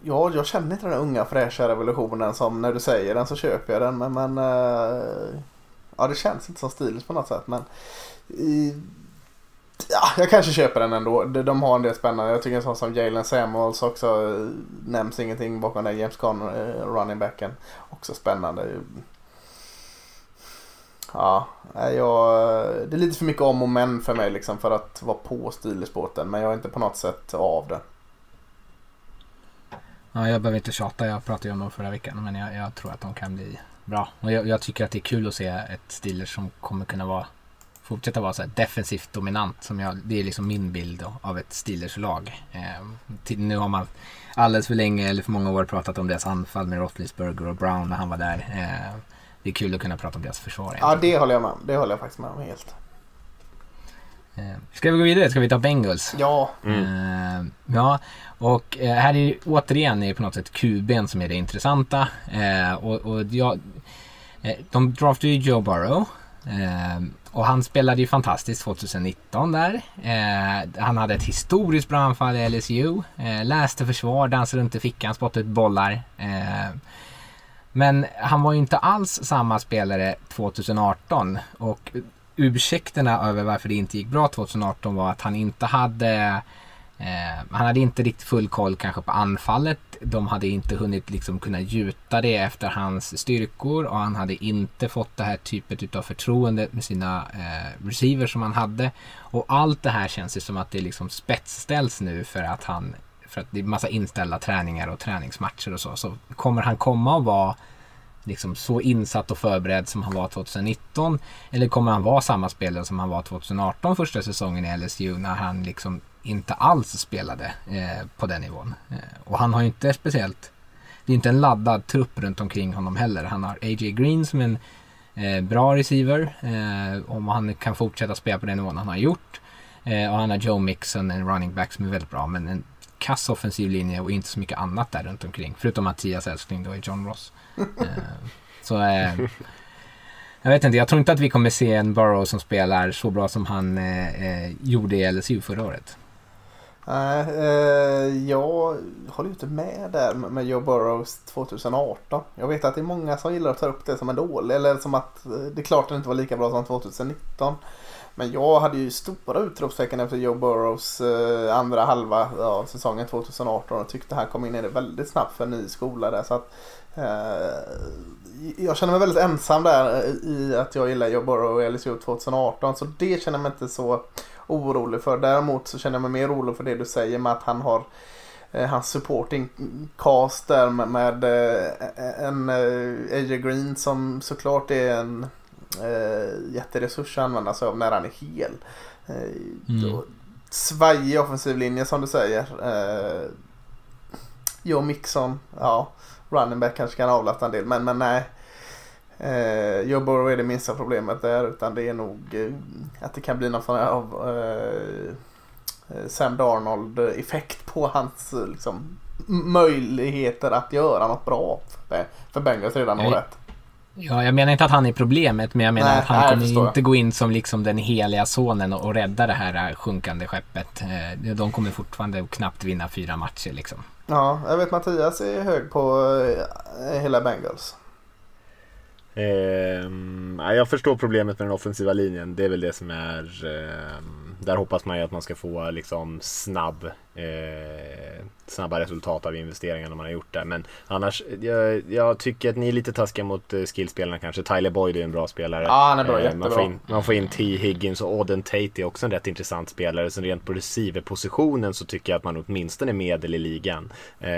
Ja, jag känner inte den här unga fräscha revolutionen som när du säger den så köper jag den. Men, men eh, ja, det känns inte som Stilis på något sätt. Men i, ja, jag kanske köper den ändå. De, de har en del spännande. Jag tycker en sån som Jalen Samuels också eh, nämns ingenting bakom den. James Conn eh, running backen, också spännande. Ja, jag, det är lite för mycket om och men för mig liksom för att vara på Steelers-båten. Men jag är inte på något sätt av det. Ja, jag behöver inte tjata, jag pratade ju om dem förra veckan. Men jag, jag tror att de kan bli bra. Och jag, jag tycker att det är kul att se ett Steelers som kommer kunna vara fortsätta vara så här defensivt dominant. Som jag, det är liksom min bild då, av ett Steelers-lag. Eh, till, nu har man alldeles för länge, eller för många år, pratat om deras anfall med Roethlisberger och Brown när han var där. Eh, det är kul att kunna prata om deras försvar. Ja, egentligen. det håller jag med om. Det håller jag faktiskt med om helt. Eh, ska vi gå vidare? Ska vi ta Bengals? Ja, Eh, ja, och eh, här är ju återigen är det på något sätt QB'n som är det intressanta. Och, och jag, de draftade ju Joe Burrow. Och han spelade ju fantastiskt 2019 där. Han hade ett historiskt bra anfall i LSU. Läste försvar, dansade runt i fickan, spottade ut bollar. Men han var ju inte alls samma spelare 2018. Och ursäkterna över varför det inte gick bra 2018 var att han inte hade Eh, han hade inte riktigt full koll kanske på anfallet. De hade inte hunnit liksom kunna gjuta det efter hans styrkor och han hade inte fått det här typet av förtroende med sina eh, receivers som han hade. Och allt det här känns ju som att det liksom spetsställs nu för att han för att det är massa inställda träningar och träningsmatcher och så. Så kommer han komma och vara liksom så insatt och förberedd som han var 2019? Eller kommer han vara samma spelare som han var 2018 första säsongen i LSU när han liksom inte alls spelade eh, på den nivån? Eh, och han har ju inte speciellt, det är inte en laddad trupp runt omkring honom heller. Han har A.J. Green som en eh, bra receiver, eh, om han kan fortsätta spela på den nivån han har gjort. Eh, och han har Joe Mixon, en running back som är väldigt bra, men en kass offensiv linje och inte så mycket annat där runt omkring. Förutom Mattias älskling då i John Ross. Eh, så eh, jag vet inte, jag tror inte att vi kommer se en Burrow som spelar så bra som han eh, gjorde i LSU förra året. Nej, eh, jag håller inte med där med Joe Burrows 2018. Jag vet att det är många som gillar att ta upp det som en dålig, eller som att det är klart att det inte var lika bra som 2019. Men jag hade ju stora utropstecken efter Joe Burrows eh, andra halva ja, säsongen 2018 och tyckte han kom in i det väldigt snabbt för en ny skola där. Så att, eh, jag känner mig väldigt ensam där eh, i att jag gillar Joe Burrow och LSU 2018 så det känner jag mig inte så orolig för. Däremot så känner jag mig mer orolig för det du säger med att han har eh, hans supporting cast där med, med eh, en AJ Green som såklart är en eh, jätteresurs att använda sig av när han är hel. Eh, mm. Svajig offensiv linje som du säger. Eh, Joe Mixon, ja, running back kanske kan avlasta en del men, men nej. Eh, Joe Burrow är det minsta problemet där utan det är nog eh, att det kan bli någon form av eh, eh, Sam Darnold effekt på hans liksom, möjligheter att göra något bra för, för Bengals redan året. Ja, jag menar inte att han är problemet, men jag menar nej, att han nej, kommer inte gå in som liksom den heliga sonen och, och rädda det här sjunkande skeppet. Eh, de kommer fortfarande knappt vinna fyra matcher liksom. Ja, jag vet Mattias är hög på eh, hela Bengals. Eh, jag förstår problemet med den offensiva linjen. Det är väl det som är eh, där hoppas man ju att man ska få liksom snabb, eh, snabba resultat av investeringarna man har gjort där. Men annars, jag, jag tycker att ni är lite taskiga mot eh, skillspelarna kanske. Tyler Boyd är en bra spelare. Ja, han är bra, eh, man, får in, man får in T. Higgins och Auden Tate är också en rätt intressant spelare. Så rent på receiverpositionen så tycker jag att man åtminstone är medel i ligan. Eh,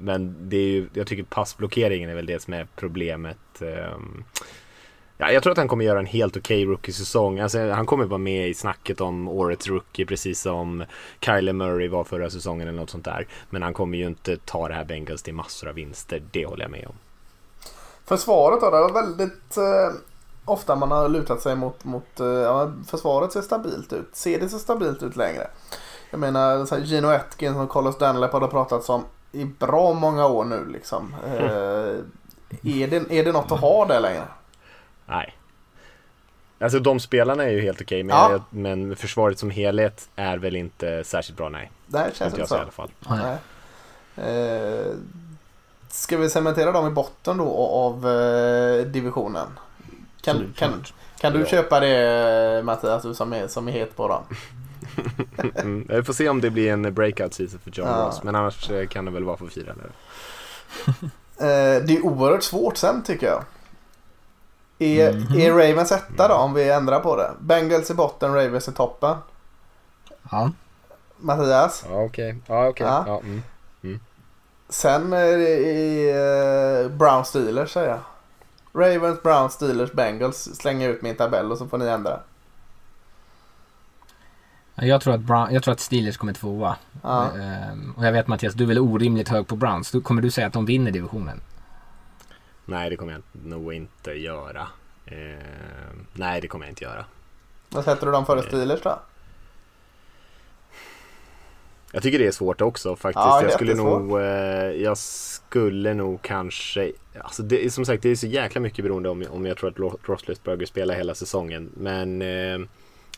men det är ju, jag tycker passblockeringen är väl det som är problemet. Eh, Ja, jag tror att han kommer göra en helt okej okay rookie-säsong. Alltså, han kommer vara med i snacket om årets rookie precis som Kyler Murray var förra säsongen eller något sånt där. Men han kommer ju inte ta det här Bengals till massor av vinster. Det håller jag med om. Försvaret då? Det var väldigt eh, ofta man har lutat sig mot, mot eh, försvaret ser stabilt ut. Ser det så stabilt ut längre? Jag menar så här, Gino Atkins och Carlos Dunlap har det pratats om i bra många år nu liksom. Eh, är, det, är det något att ha det längre? Nej. Alltså de spelarna är ju helt okej, men, ja. men försvaret som helhet är väl inte särskilt bra, nej. Det känns inte så. I alla fall. Nej. Eh, ska vi cementera dem i botten då av eh, divisionen? Kan, kan, kan du köpa det Mattias, du som är, som är het på dem? mm, vi får se om det blir en breakout season för John ja. Ross, men annars eh, kan det väl vara för fyra. Eller? eh, det är oerhört svårt sen tycker jag. Är, mm är Ravens etta då om vi ändrar på det? Bengals i botten, Ravens i toppen. Ja. Mattias? Ja okej. Okay. Ja, okay. ja. ja mm. Mm. Sen är det uh, Brown Steelers säger jag. Ravens, Brown, Steelers, Bengals. Slänger ut min tabell och så får ni ändra. Jag tror att, Brown, jag tror att Steelers kommer tvåa. Ja. Uh, och jag vet Mattias, du är väl orimligt hög på Browns. kommer du säga att de vinner divisionen? Nej, det kommer jag nog inte göra. Eh, nej, det kommer jag inte göra. Vad sätter du dem före Steelers då? Jag tycker det är svårt också faktiskt. Ja, jag skulle nog, eh, jag skulle nog kanske, alltså det som sagt det är så jäkla mycket beroende om, om jag tror att Roethlisberger spelar hela säsongen. Men, eh, nej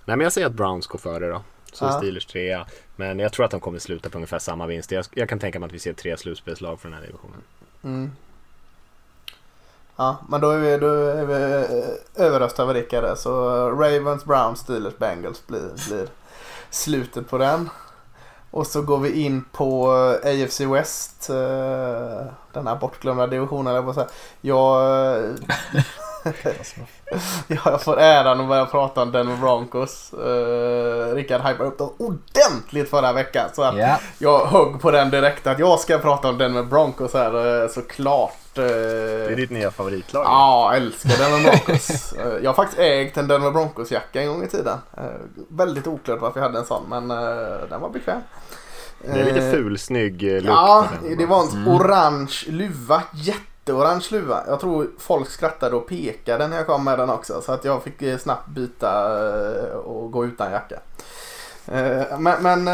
men jag säger att Browns går före då. Så ja. Steelers trea. Men jag tror att de kommer sluta på ungefär samma vinst. Jag, jag kan tänka mig att vi ser tre slutspelslag för den här divisionen. Mm. Ja, men då är vi, då är vi eh, överröstade av Rickard Så Ravens, Browns, Steelers, Bengals blir, blir slutet på den. Och så går vi in på eh, AFC West. Eh, den här bortglömda divisionen. Jag, säga. jag, jag får äran att börja prata om Denver Broncos. Uh, Rickard hypade upp dem ordentligt förra veckan. Så att Ja. jag högg på den direkt att jag ska prata om Denver Broncos här uh, såklart. Uh, Det är ditt nya favoritlag. Ja, jag älskar Denver Broncos. Jag har faktiskt ägt en Denver Broncos-jacka en gång i tiden. Väldigt oklart varför jag hade en sån, men den var bekväm. Det är lite fulsnygg eh, look Ja, det var en orange luva. Jätteorange luva. Jag tror folk skrattade och pekade när jag kom med den också. Så att jag fick eh, snabbt byta eh, och gå utan jacka. Eh, men, men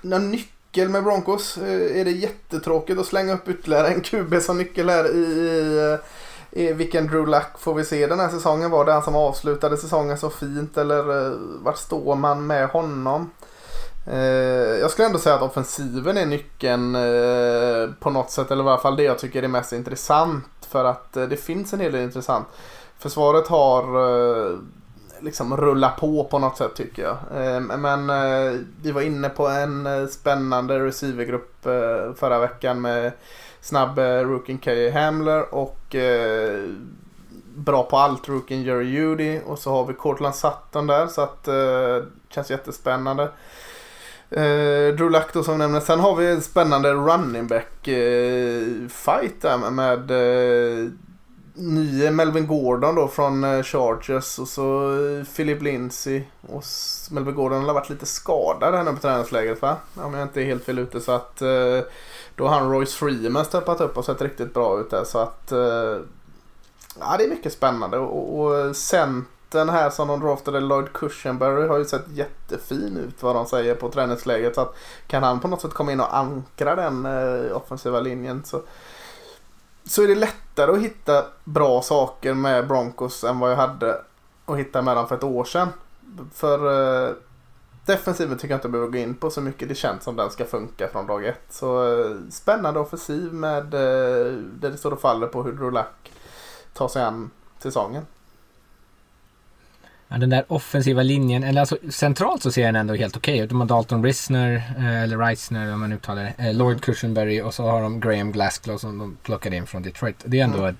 någon nyckel med Broncos är det jättetråkigt att slänga upp ytterligare en QB som nyckel här i, i, i vilken Drew Luck får vi se den här säsongen? Var det han som avslutade säsongen så fint eller vart står man med honom? Eh, jag skulle ändå säga att offensiven är nyckeln eh, på något sätt. Eller i alla fall det jag tycker är mest intressant. För att eh, det finns en hel del intressant. Försvaret har liksom rullat på på något sätt tycker jag. Men vi var inne på en spännande receivergrupp förra veckan med snabb Rookin rookien K. Hamler och bra på allt rookien Jerry Judy. Och så har vi Cortland Sutton där så att det känns jättespännande. Eh, Drew Luck då som nämndes. Sen har vi en spännande running back eh, fight där med, med eh, nye Melvin Gordon då från eh, Chargers och så eh, Philip Lindsay. Och Melvin Gordon har varit lite skadad här nu på träningsläget va? Om jag inte är helt fel ute så att eh, då har han Royce Freeman steppat upp och sett riktigt bra ut där så att eh, ja det är mycket spännande och, och eh, centern här som de draftade Lloyd Cushenberry har ju sett jättefin ut vad de säger på träningsläget så att kan han på något sätt komma in och ankra den eh, offensiva linjen så så är det lättare att hitta bra saker med Broncos än vad jag hade att hitta med dem för ett år sedan. För eh, defensiven tycker jag inte jag behöver gå in på så mycket. Det känns som den ska funka från dag ett. Så eh, spännande offensiv med eh, där det står och faller på hur Drolak tar sig an säsongen. Ja, den där offensiva linjen, eller alltså centralt så ser den ändå helt okej ut. De har Dalton Risner, eh, eller Reisner om man uttalar det, eh, Lloyd Cushenberry och så har de Graham Glasgow som de plockade in från Detroit. Det är ändå en,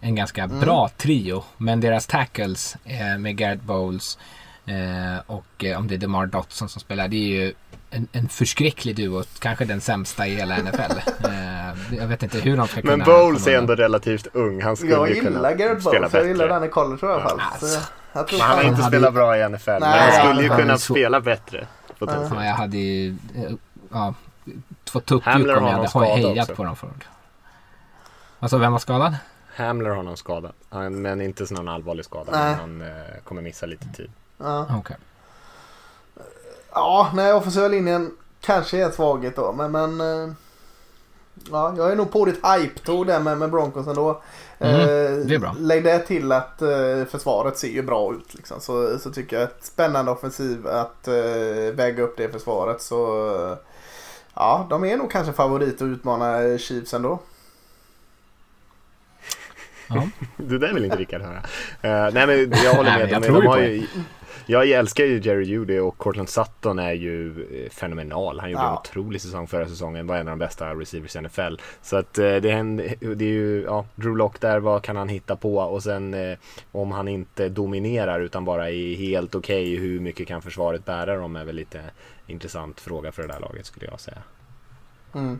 en ganska bra trio. Men deras tackles eh, med Garrett Bowles eh, och om det är DeMar Dotson som spelar, det är ju en, en förskräcklig duo. Kanske den sämsta i hela NFL. eh, jag vet inte hur de ska kunna... Men Bowles är ändå relativt ung. Han skulle Jag ju kunna Garrett spela Bowles. Jag gillar bättre. den i college i alla fall. Alltså. Så jag tror Men han har inte hade- spelat bra i NFL. men Nej, han skulle ju han kunna så- spela bättre. Ja, jag hade ju... eh, Ja, två tuppjuck om jag hade hejat också. på dem förut. Alltså vem var skadad? Hamler har någon skada. Men inte så någon allvarlig skada. Men han eh, kommer missa lite tid. Ja. Okej. Ja, nej, offensiva linjen kanske är en svaghet då. Men, men eh, ja, jag är nog på ditt hype-tåg där med, med Broncos ändå. Mm, Eh, det är bra. Lägg det till att eh, försvaret ser ju bra ut. Liksom. Så, så tycker jag ett spännande offensiv att eh, väga upp det försvaret. Så ja, de är nog kanske favorit att utmana Chiefs ändå. Ja. Det där vill inte Rickard höra. Eh, nej men jag håller Nej, med. men jag De, tror de ju har på ju, jag älskar ju Jerry Judy och Cortland Sutton är ju eh, fenomenal. Han gjorde en Ja. otrolig säsong förra säsongen. Var en av de bästa receivers i NFL. Så att eh, det, händer, det är ju, ja, Drew Lock där, vad kan han hitta på? Och sen eh, om han inte dominerar utan bara är helt okej, hur mycket kan försvaret bära dem? Är väl lite intressant fråga för det där laget skulle jag säga. Mm.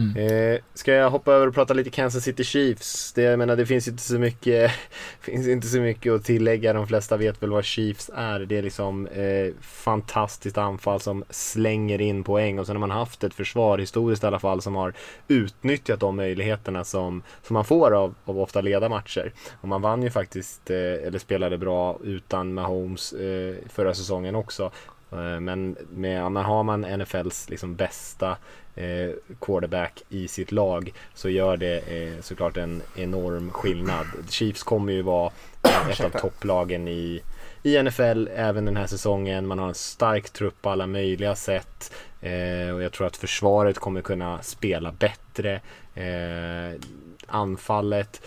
Mm. Eh, ska jag hoppa över och prata lite Kansas City Chiefs? Det, jag menar, det finns inte så mycket finns inte så mycket att tillägga. De flesta vet väl vad Chiefs är. Det är liksom eh, fantastiskt anfall som slänger in poäng och sen har man haft ett försvar historiskt i alla fall som har utnyttjat de möjligheterna som, som man får av, av ofta leda matcher. Och man vann ju faktiskt, eh, eller spelade bra utan Mahomes eh, förra säsongen också. Eh, men med, har man NFLs liksom bästa eh, quarterback i sitt lag så gör det eh, såklart en enorm skillnad. Chiefs kommer ju vara ett av topplagen i, i NFL även den här säsongen. Man har en stark trupp på alla möjliga sätt eh, och jag tror att försvaret kommer kunna spela bättre. Eh, anfallet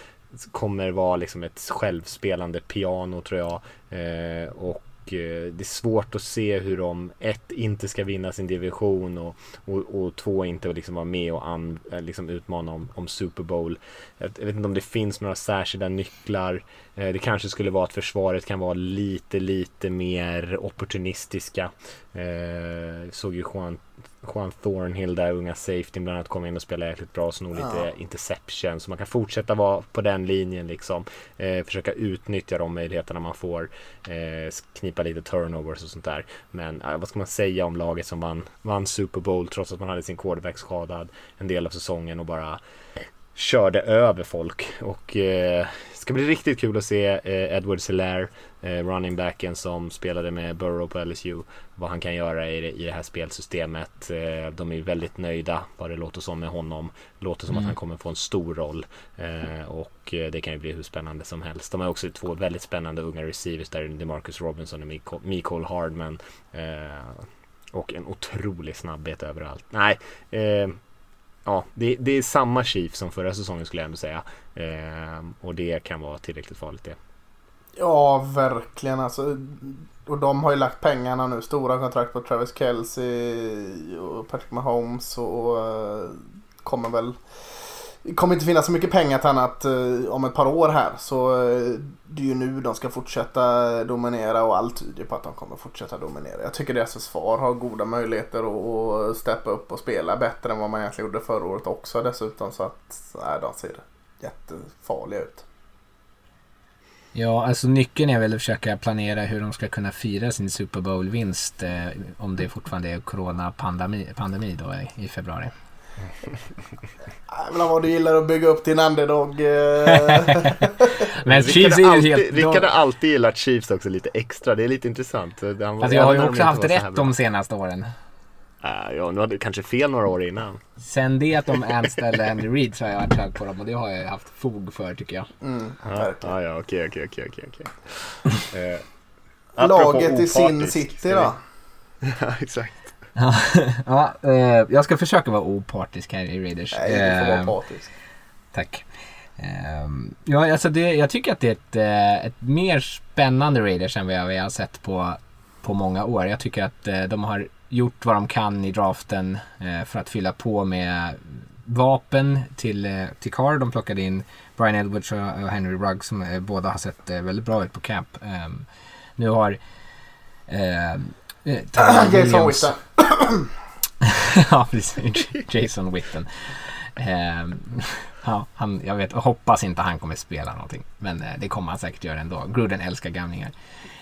kommer vara liksom ett självspelande piano tror jag. Eh, och Eh, det är svårt att se hur de ett, inte ska vinna sin division och, och, och två, inte liksom vara med och an, eh, liksom utmana om, om Super Bowl. Jag, jag vet inte om det finns några särskilda nycklar. Eh, det kanske skulle vara att försvaret kan vara lite, lite mer opportunistiska. Jag såg ju Juan Juan Thornhill där, unga safety bland annat kom in och spelade jäkligt bra, så nog lite ja. interception. Så man kan fortsätta vara på den linjen liksom. Eh, försöka utnyttja de möjligheterna man får. Eh, knipa lite turnovers och sånt där. Men eh, vad ska man säga om laget som vann, vann Super Bowl trots att man hade sin quarterback skadad en del av säsongen och bara körde över folk. Och eh, ska bli riktigt kul att se eh, Edward Selaire, eh, running backen som spelade med Burrow på LSU, vad han kan göra i i det här spelsystemet. Eh, de är väldigt nöjda vad det låter som med honom. Låter som mm. att han kommer få en stor roll eh, och eh, det kan ju bli hur spännande som helst. De har också två väldigt spännande unga receivers där, DeMarcus Robinson och Mikael Hardman. och en otrolig snabbhet överallt. Nej, ja, det, det, är samma Chief som förra säsongen skulle jag ändå säga. Eh, och det kan vara tillräckligt farligt det. Ja, verkligen alltså. Och de har ju lagt pengarna nu. Stora kontrakt på Travis Kelce och Patrick Mahomes och, och eh, kommer väl det kommer inte finnas så mycket pengar till annat eh, om ett par år här. Så eh, det är ju nu de ska fortsätta dominera och allt tyder på att de kommer fortsätta dominera. Jag tycker deras försvar har goda möjligheter att, att steppa upp och spela bättre än vad man egentligen gjorde förra året också dessutom. Så att nej, de ser jättefarliga ut. Ja, alltså nyckeln är väl att försöka planera hur de ska kunna fira sin Super Bowl-vinst eh, om det fortfarande är corona-pandemi pandemi då eh, i februari. Jävlar vad du gillar att bygga upp din underdog. Eh. Men Chiefs är ju helt... Rickard har alltid gillat Chiefs också lite extra. Det är lite intressant. Han, alltså jag har ju också haft rätt de senaste åren. Uh, ja, nu hade du kanske fel några år innan. Sen det att de anställde Andy Reid så har jag varit hög på dem och det har jag haft fog för tycker jag. Mm, ja, ja, ja, okej, okej, okej, okej. Eh, Laget i sin city då? ja, exakt. ja, eh, jag ska försöka vara opartisk här i Raiders. Nej, du får vara eh, partisk. Tack. Eh, ja, alltså det, jag tycker att det är ett, eh, ett mer spännande Raiders än vad vi har sett på, på många år. Jag tycker att eh, de har gjort vad de kan i draften eh, för att fylla på med vapen till, till Carr. De plockade in Brian Edwards och Henry Rugg som båda har sett väldigt bra ut på camp. Ehm, nu har Jason Witten. ja, precis. Jason Witten. Eh, ja, han, jag vet, hoppas inte han kommer spela någonting. Men eh, det kommer han säkert göra ändå. Gruden älskar gamlingar.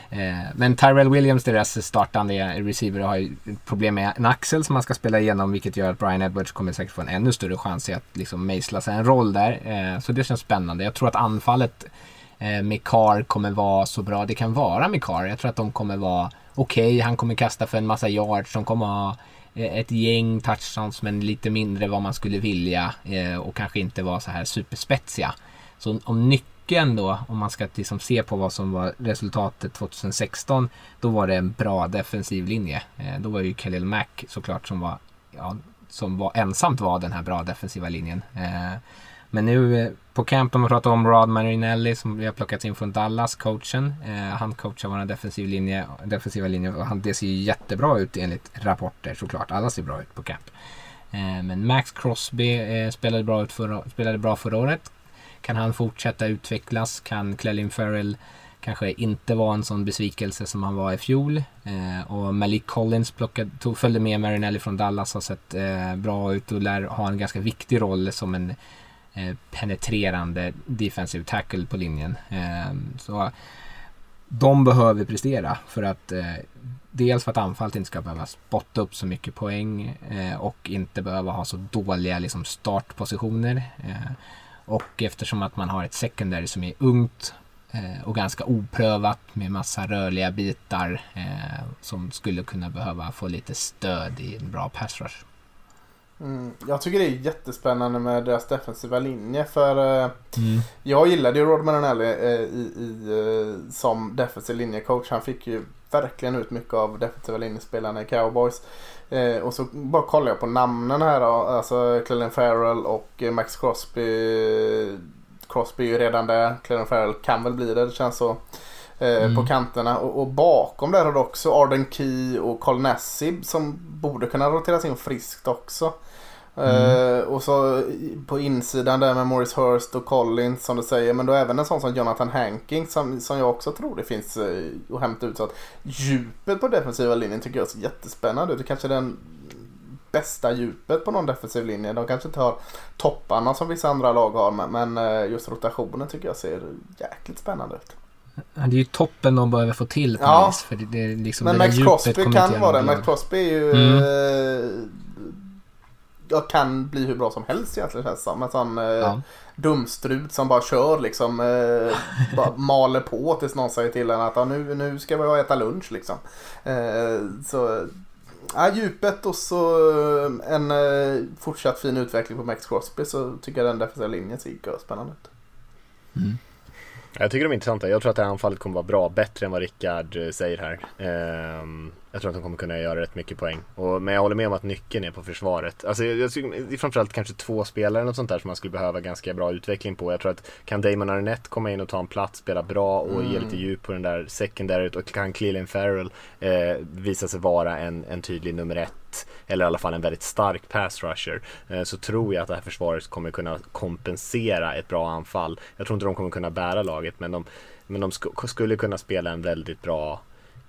Eh, men Tyrell Williams, deras startande receiver, har ju problem med en axel som han ska spela igenom. Vilket gör att Brian Edwards kommer säkert få en ännu större chans i att liksom mejsla sig en roll där. Eh, så det känns spännande. Jag tror att anfallet eh, Mikar kommer vara så bra det kan vara Mikar. Jag tror att de kommer vara okej, okay, han kommer kasta för en massa yards. De kommer ha eh, ett gäng touchdowns men lite mindre vad man skulle vilja eh, och kanske inte vara så här superspetsiga. Så om nyckeln då, om man ska liksom se på vad som var resultatet 2016, då var det en bra defensiv linje. Eh, då var det ju Khalil Mack såklart som var, ja, som var ensamt var den här bra defensiva linjen. Eh, men nu eh, på campen man pratat om Rod Marinelli som vi har plockat in från Dallas, coachen. Eh, han coachar vår defensiv linje, defensiva linje och han, det ser ju jättebra ut enligt rapporter såklart. Alla ser bra ut på camp. Eh, men Max Crosby eh, spelade, bra ut förra, spelade bra förra året. Kan han fortsätta utvecklas? Kan Clelin Ferrell kanske inte vara en sån besvikelse som han var i fjol. Eh, och Malik Collins plockade, tog, följde med Marinelli från Dallas har sett eh, bra ut och lär ha en ganska viktig roll som en Eh, penetrerande defensive tackle på linjen. Ehm, så de behöver prestera för att eh, dels för att anfallet inte ska behöva spotta upp så mycket poäng eh, och inte behöva ha så dåliga liksom, startpositioner. och eftersom att man har ett secondary som är ungt och ganska oprövat med massa rörliga bitar som skulle kunna behöva få lite stöd i en bra pass rush. Mm, jag tycker det är jättespännande med deras defensiva linje för eh, mm. jag gillade ju Rod Marinelli eh, i, i, eh, som defensiv linjecoach. Han fick ju verkligen ut mycket av defensiva linjespelarna i Cowboys. Eh, och så bara kollar jag på namnen här då. Alltså Clelin Farrell och Max Crosby. Crosby är ju redan där. Clelin Farrell kan väl bli det, det känns så. Mm. på kanterna. Och, och bakom där har du också Arden Key och Carl Nassib som borde kunna roteras in friskt också. Mm. Och så på insidan där med Morris Hurst och Collins som du säger. Men då även en sån som Jonathan Hanking som, som jag också tror det finns eh, att hämta ut. Så att djupet på defensiva linjen tycker jag ser jättespännande ut. Det kanske är den bästa djupet på någon defensiv linje. De kanske inte har topparna som vissa andra lag har. Men, men eh, just rotationen tycker jag ser jäkligt spännande ut. Det är ju toppen de behöver få till på Ja. vis. För det, det liksom Men Max Crosby kan vara det. Max. Crosby är ju... Mm. Jag kan bli hur bra som helst egentligen känns som. En sån eh, Ja. dumstrut som bara kör liksom. Eh, bara maler på tills någon säger till en att ja, nu, nu ska vi äta lunch liksom. Eh, så ja, djupet och så eh, en eh, fortsatt fin utveckling på Max Crosby så tycker jag den defensiva linjen ser spännande ut. Jag tycker de är intressanta. Jag tror att det här anfallet kommer vara bra, bättre än vad Rickard eh, säger här. Ehm, jag tror att de kommer kunna göra rätt mycket poäng. Och, men jag håller med om att nyckeln är på försvaret. Alltså, jag, jag, det är framförallt kanske två spelare eller något sånt där som man skulle behöva ganska bra utveckling på. Jag tror att kan Damon Arnett komma in och ta en plats, spela bra och ge lite djup på den där secondaryt och kan Cleland Farrell eh, visa sig vara en, en tydlig nummer ett eller i alla fall en väldigt stark pass rusher eh, så tror jag att det här försvaret kommer kunna kompensera ett bra anfall. Jag tror inte de kommer kunna bära laget men de, men de sk- skulle kunna spela en väldigt bra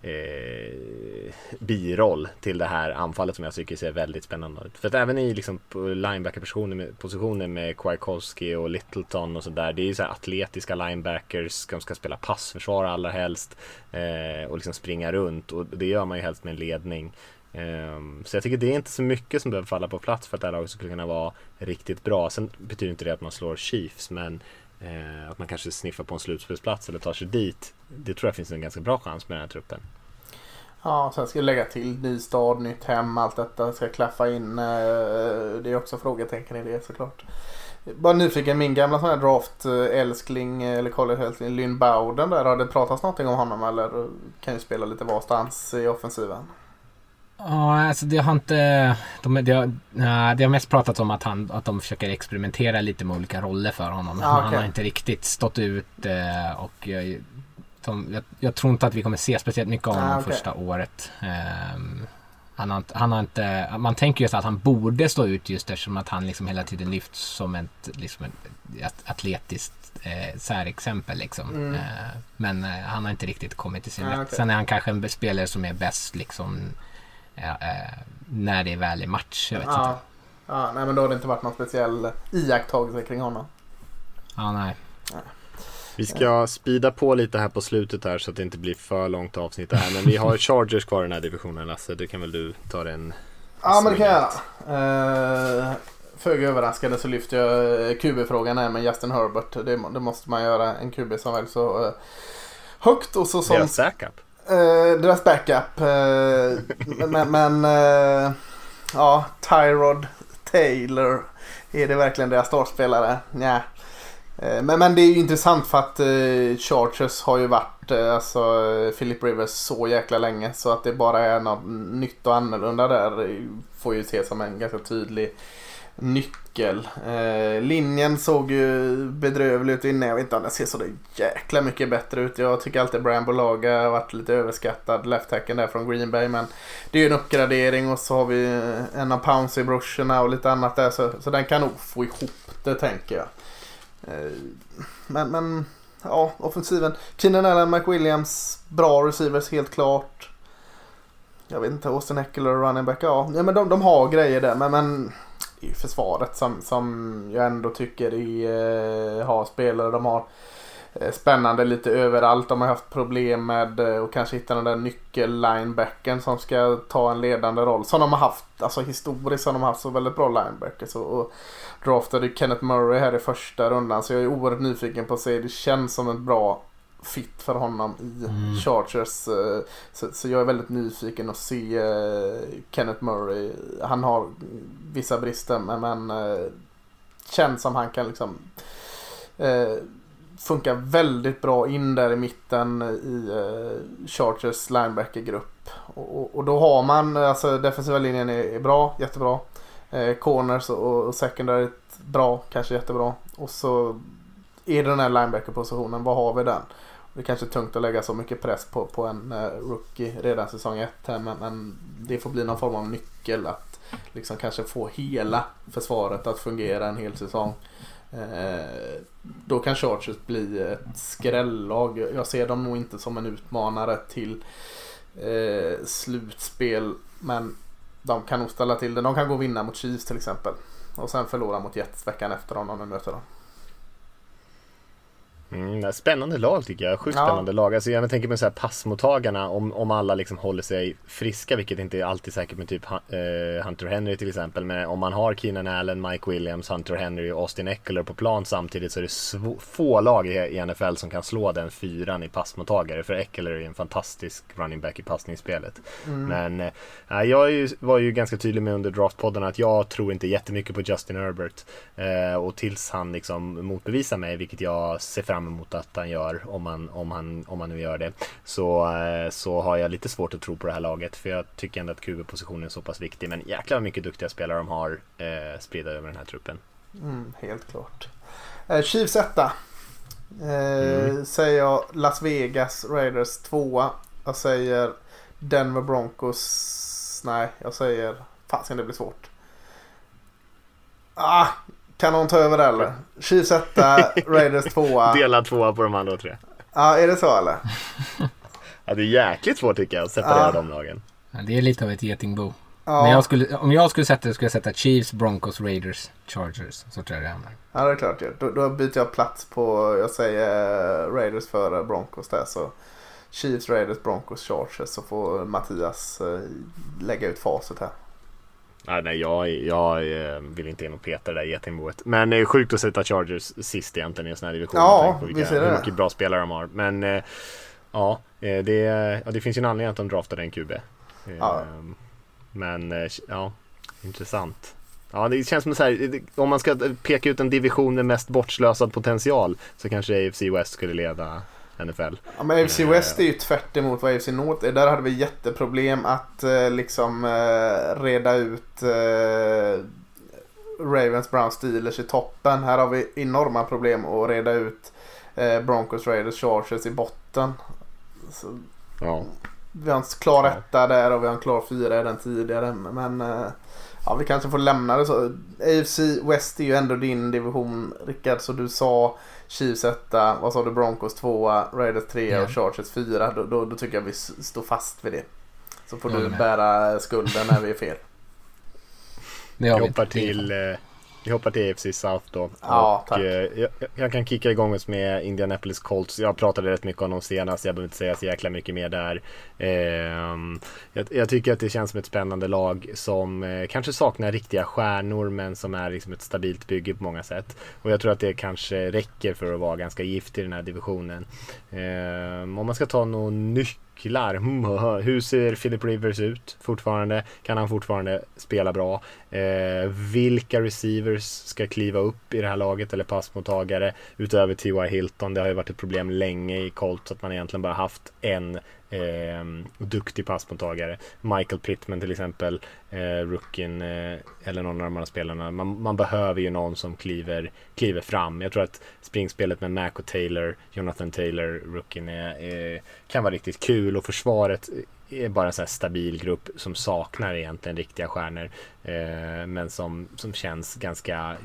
eh, biroll till det här anfallet som jag tycker ser väldigt spännande ut. För att även i liksom linebacker-positioner med, Kwiatkowski och Littleton och sådär. Det är ju så här atletiska linebackers som ska spela passförsvar allra helst eh, och liksom springa runt och det gör man ju helst med en ledning. Ehm, så jag tycker det är inte så mycket som behöver falla på plats för att det här laget skulle kunna vara riktigt bra. Sen betyder inte det att man slår Chiefs men eh, att man kanske sniffar på en slutspelsplats eller tar sig dit. Det tror jag finns en ganska bra chans med den här truppen. Ja, sen ska jag lägga till ny stad, nytt hem, allt detta ska klaffa in. eh, Det är också frågetecken i det såklart. Bara nyfiken, min gamla sån här draft-älskling, eller college-älskling, Lynn Bowden där. Har det pratats någonting om honom eller kan ju spela lite varstans i offensiven? Ja, alltså det har inte... De, det, har, nej, det har mest pratat om att, han, att de försöker experimentera lite med olika roller för honom. Ja, Han okej. har inte riktigt stått ut eh, och de, jag, jag tror inte att vi kommer se speciellt mycket av honom Ah, okej. första året. Ehm, han har, han har inte... Man tänker just att han borde stå ut just eftersom att han liksom hela tiden lyfts som ett, liksom ett atletiskt eh, särexempel. Liksom. Mm. Eh, men eh, han har inte riktigt kommit till sin Ah, rätt. okej. Sen är han kanske en spelare som är bäst liksom Ja, eh, när det väl är match. Jag vet Ja. inte. ja, nej men då har det inte varit någon speciell iakttagelse kring honom. Ja, nej. Vi ska speeda på lite här på slutet här så att det inte blir för långt avsnitt här. Men vi har Chargers kvar i den här divisionen Lasse. Det kan väl du ta den? Ja men det kan jag göra. Uh, Föga överraskande så lyfter jag eh, QB-frågan här med Justin Herbert. Det, det måste man göra. En QB som väl så eh, högt och så som Deras backup. Eh, deras backup. eh, men men eh, ja, Tyrod Taylor. Är det verkligen deras startspelare? Nja. Eh, men, men det är ju intressant för att eh, Chargers har ju varit eh, alltså, Philip Rivers så jäkla länge. Så att det bara är något nytt och annorlunda där eh, får ju ses som en ganska tydlig nyckel. Eh, linjen såg ju bedrövlig ut innan. Jag vet inte om den ser så jäkla mycket bättre ut. Jag tycker alltid Brian Bolaga har varit lite överskattad. lefthacken där från Green Bay. Men det är ju en uppgradering och så har vi eh, en av Pouncy-brorsorna och lite annat där. Så, så den kan nog få ihop det tänker jag. Eh, men, men ja, offensiven. Keenan Allen, McWilliams, bra receivers helt klart. Jag vet inte, Austin Eckler och running back. Ja, ja men de, de har grejer där. Men, men det är ju försvaret som, som jag ändå tycker är, eh, har spelare. De har eh, spännande lite överallt. De har haft problem med eh, att kanske hitta den där nyckel-linebacken som ska ta en ledande roll. Som de har haft, alltså historiskt har de haft så väldigt bra linebackers. Och, och draftade Kenneth Murray här i första rundan. Så jag är oerhört nyfiken på att se. Det känns som en bra fit för honom i Mm. Chargers. eh, Så, så jag är väldigt nyfiken att se eh, Kenneth Murray. Han har vissa brister men, men eh, känns som han kan liksom eh, funka väldigt bra in där i mitten i eh, Chargers linebackergrupp. Och, och, och då har man, alltså defensiva linjen är, är bra, jättebra. Eh, corners och, och secondary bra, kanske jättebra. Och så är det den här linebacker-positionen, vad har vi den? det kanske är tungt att lägga så mycket press på, på en eh, rookie redan säsong 1 men, men, det får bli någon form av nyckel att liksom kanske få hela försvaret att fungera en hel säsong. Eh, då kan Chargers bli ett skrällag. Jag ser dem nog inte som en utmanare till eh, slutspel men de kan nog ställa till det. De kan gå och vinna mot Chiefs till exempel. Och sen förlora mot Jets veckan efter om de möter dem. Mm, spännande lag tycker jag. Sjukt ja. spännande lag. Alltså jag tänker på så här passmottagarna om, om alla liksom håller sig friska, vilket inte är alltid säkert med typ uh, Hunter Henry till exempel. Men om man har Keenan Allen, Mike Williams, Hunter Henry och Austin Eckler på plan samtidigt så är det få lag i, NFL som kan slå den fyran i passmottagare. För Eckler är en fantastisk running back i passningsspelet. Mm. Men uh, jag ju, var ju ganska tydlig med under draftpodden att jag tror inte jättemycket på Justin Herbert. Uh, och tills han liksom motbevisar mig, vilket jag ser fram fram emot att han gör om han, om han, om han nu gör det. Så, eh, så har jag lite svårt att tro på det här laget för jag tycker ändå att QB-positionen är så pass viktig. Men jäklar vad mycket duktiga spelare de har eh, spridda över den här truppen. Mm, helt klart. Eh, Chiefs etta. Eh, mm. Säger jag Las Vegas Raiders tvåa. Jag säger Denver Broncos. Nej, jag säger... Fasen det blir svårt. Ah, kan någon ta över det eller? Chiefs etta, Raiders tvåa. Delad tvåa på de andra tre. Ja, är det så eller? ja, det är jäkligt svårt tycker jag att separera ja. de lagen. Ja, det är lite av ett getingbo. Ja. Men jag skulle, om jag skulle sätta det skulle jag sätta Chiefs, Broncos, Raiders, Chargers. Så tror jag det hamnar. Ja, det är klart. Då, då byter jag plats på, jag säger Raiders före Broncos där. Så Chiefs, Raiders, Broncos, Chargers. Så får Mattias eh, lägga ut facit här. Nej, nej jag, jag eh, vill inte in och peta det där getingboet. Men det är sjukt att sätta Chargers sist egentligen i en sån här division. Ja, vi ser det. Hur mycket bra spelare de har. Men eh, ja, det, ja, det finns ju en anledning att de draftade en QB. Ja. Men ja, intressant. Ja, det känns som så här, om man ska peka ut en division med mest bortslösad potential så kanske AFC West skulle leda NFL. Ja, men AFC West är ju tvärt emot vad AFC North är. Där hade vi jätteproblem att eh, liksom eh, reda ut eh, Ravens, Browns, Steelers i toppen. Här har vi enorma problem att reda ut eh, Broncos, Raiders, Chargers i botten. Så, ja. Vi har en klar etta där och vi har en klar fyra i den tidigare. Men eh, ja, vi kanske får lämna det så. AFC West är ju ändå din division Rickard. Så du sa Chiefs etta, vad sa du, Broncos tvåa, Raiders trea yeah. och Chargers fyra. Då, då, då, tycker jag vi står fast vid det. Så får du bära skulden när vi är fel. Vi hoppar till eh, vi hoppar till AFC South då. Ja, och, eh, jag, jag, kan kicka igång oss med Indianapolis Colts. Jag pratade rätt mycket om dem senast. Jag behöver inte säga så jäkla mycket mer där. Eh, jag, jag, tycker att det känns som ett spännande lag som eh, kanske saknar riktiga stjärnor men som är liksom ett stabilt bygge på många sätt. Och jag tror att det kanske räcker för att vara ganska gift i den här divisionen. Ehm, om man ska ta någon nytt jäklar. Mm, Hur ser Philip Rivers ut fortfarande? Kan han fortfarande spela bra? Eh, vilka receivers ska kliva upp i det här laget eller passmottagare utöver T.Y. Hilton? Det har ju varit ett problem länge i Colts att man egentligen bara haft en eh, duktig passmottagare. Michael Pittman till exempel, eh, rookien eh, eller någon av de andra spelarna. Man, man, behöver ju någon som kliver, kliver fram. Jag tror att springspelet med Mac och Taylor, Jonathan Taylor, rookien, är, kan vara riktigt kul och försvaret är bara en sån här stabil grupp som saknar egentligen riktiga stjärnor. Eh, men som, som känns ganska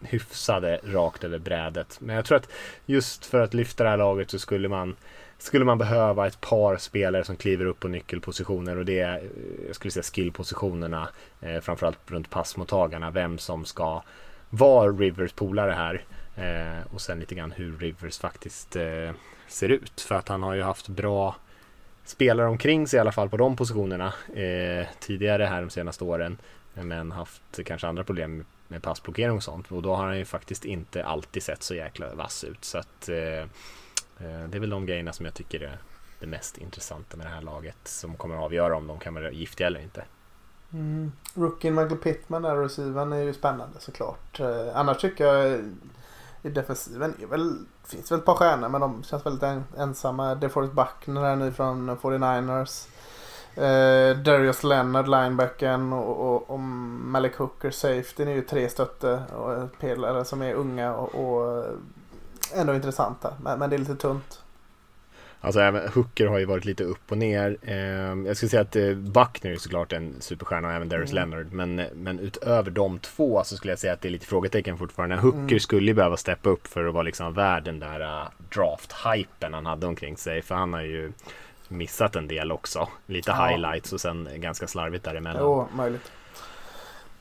hyfsade rakt över brädet. Men jag tror att just för att lyfta det här laget så skulle man skulle man behöva ett par spelare som kliver upp på nyckelpositioner och det är, eh, jag skulle säga skillpositionerna, eh, framförallt runt passmottagarna, vem som ska vara Rivers polare här eh, och sen lite grann hur Rivers faktiskt eh, ser ut. För att han har ju haft bra spelare omkring sig i alla fall på de positionerna eh, tidigare här de senaste åren. Men haft kanske andra problem med passblockering och sånt och då har han ju faktiskt inte alltid sett så jäkla vass ut. Så att Eh, Eh, det är väl de grejerna som jag tycker är det mest intressanta med det här laget som kommer att avgöra om de kan vara giftiga eller inte. Mm. Rookien Michael Pittman där receivern är ju spännande såklart. Eh, annars tycker jag eh, i defensiven är väl, finns väl ett par stjärnor men de känns väldigt ensamma. DeForest Buckner är ny från 49ers. Eh, Darius Leonard, linebacken och, och, och Malik Hooker, safety är ju tre stötte pelare som är unga och, och ändå intressanta. Men, men det är lite tunt. Alltså även Hooker har ju varit lite upp och ner. Eh, jag skulle säga att eh, Buckner är såklart en superstjärna och även Darius mm. Leonard. Men, men utöver de två så skulle jag säga att det är lite frågetecken fortfarande. Hooker mm. skulle ju behöva steppa upp för att vara liksom värd den där uh, draft-hypen han hade omkring sig. För han har ju missat en del också. Lite ja. highlights och sen ganska slarvigt däremellan. Jo, möjligt.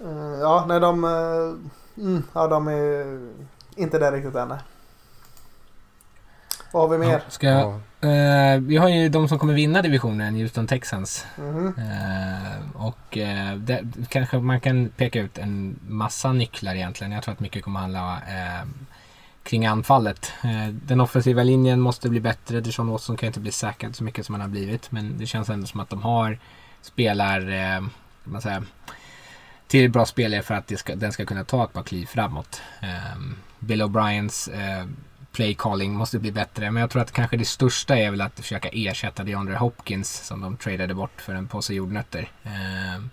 Uh, ja, nej de... Mm, ja, de är inte där riktigt än. Vad har vi mer? Ja, ska jag, uh, vi har ju de som kommer vinna divisionen, Houston Texans. Mm. Uh, och uh, det, kanske man kan peka ut en massa nycklar egentligen. Jag tror att mycket kommer handla kring anfallet. den offensiva linjen måste bli bättre. Deshaun Watson kan inte bli säkrad så mycket som han har blivit. Men det känns ändå som att de har spelar, man säga, till bra spelare för att ska, den ska kunna ta ett par kliv framåt. Bill O'Briens play calling måste bli bättre. Men jag tror att kanske det största är väl att försöka ersätta DeAndre Hopkins som de tradade bort för en påse jordnötter. Eh,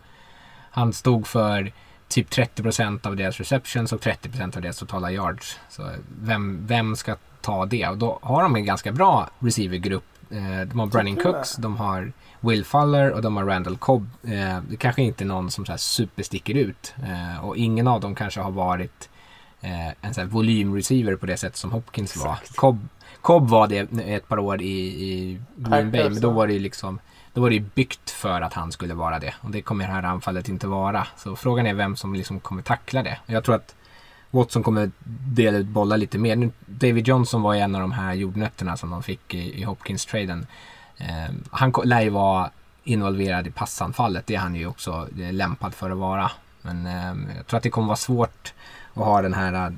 han stod för typ 30% av deras receptions och 30% av deras totala yards. Så vem, vem ska ta det? Och då har de en ganska bra receivergrupp. Eh, de har Brennan Cooks, de har Will Fuller och de har Randall Cobb. Eh, det kanske inte är någon som så här supersticker ut. Eh, och ingen av dem kanske har varit en sån här volymreceiver på det sätt som Hopkins var. Cobb, Cobb var det ett par år i, i Green Bay, men då var det liksom då var det byggt för att han skulle vara det. Och det kommer det här anfallet inte vara. Så frågan är vem som liksom kommer tackla det. Jag tror att Watson kommer dela ut bollar lite mer. David Johnson var ju en av de här jordnötterna som de fick i, i Hopkins-traden. Eh, han lär ju vara involverad i passanfallet. Det är han ju också lämpad för att vara. Men eh, jag tror att det kommer vara svårt och har den här äh,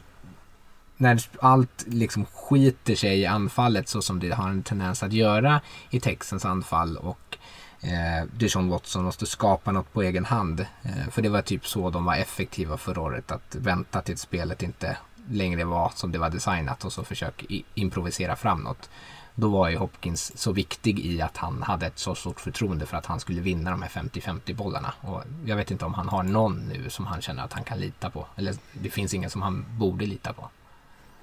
när allt liksom skiter sig i anfallet så som det har en tendens att göra i Texans anfall och eh, Dijon Watson måste skapa något på egen hand. Eh, för det var typ så de var effektiva förra året. Att vänta tills spelet inte längre var som det var designat och så försöka improvisera fram något då var ju Hopkins så viktig i att han hade ett så stort förtroende för att han skulle vinna de här 50-50 bollarna. Och jag vet inte om han har någon nu som han känner att han kan lita på. Eller det finns ingen som han borde lita på.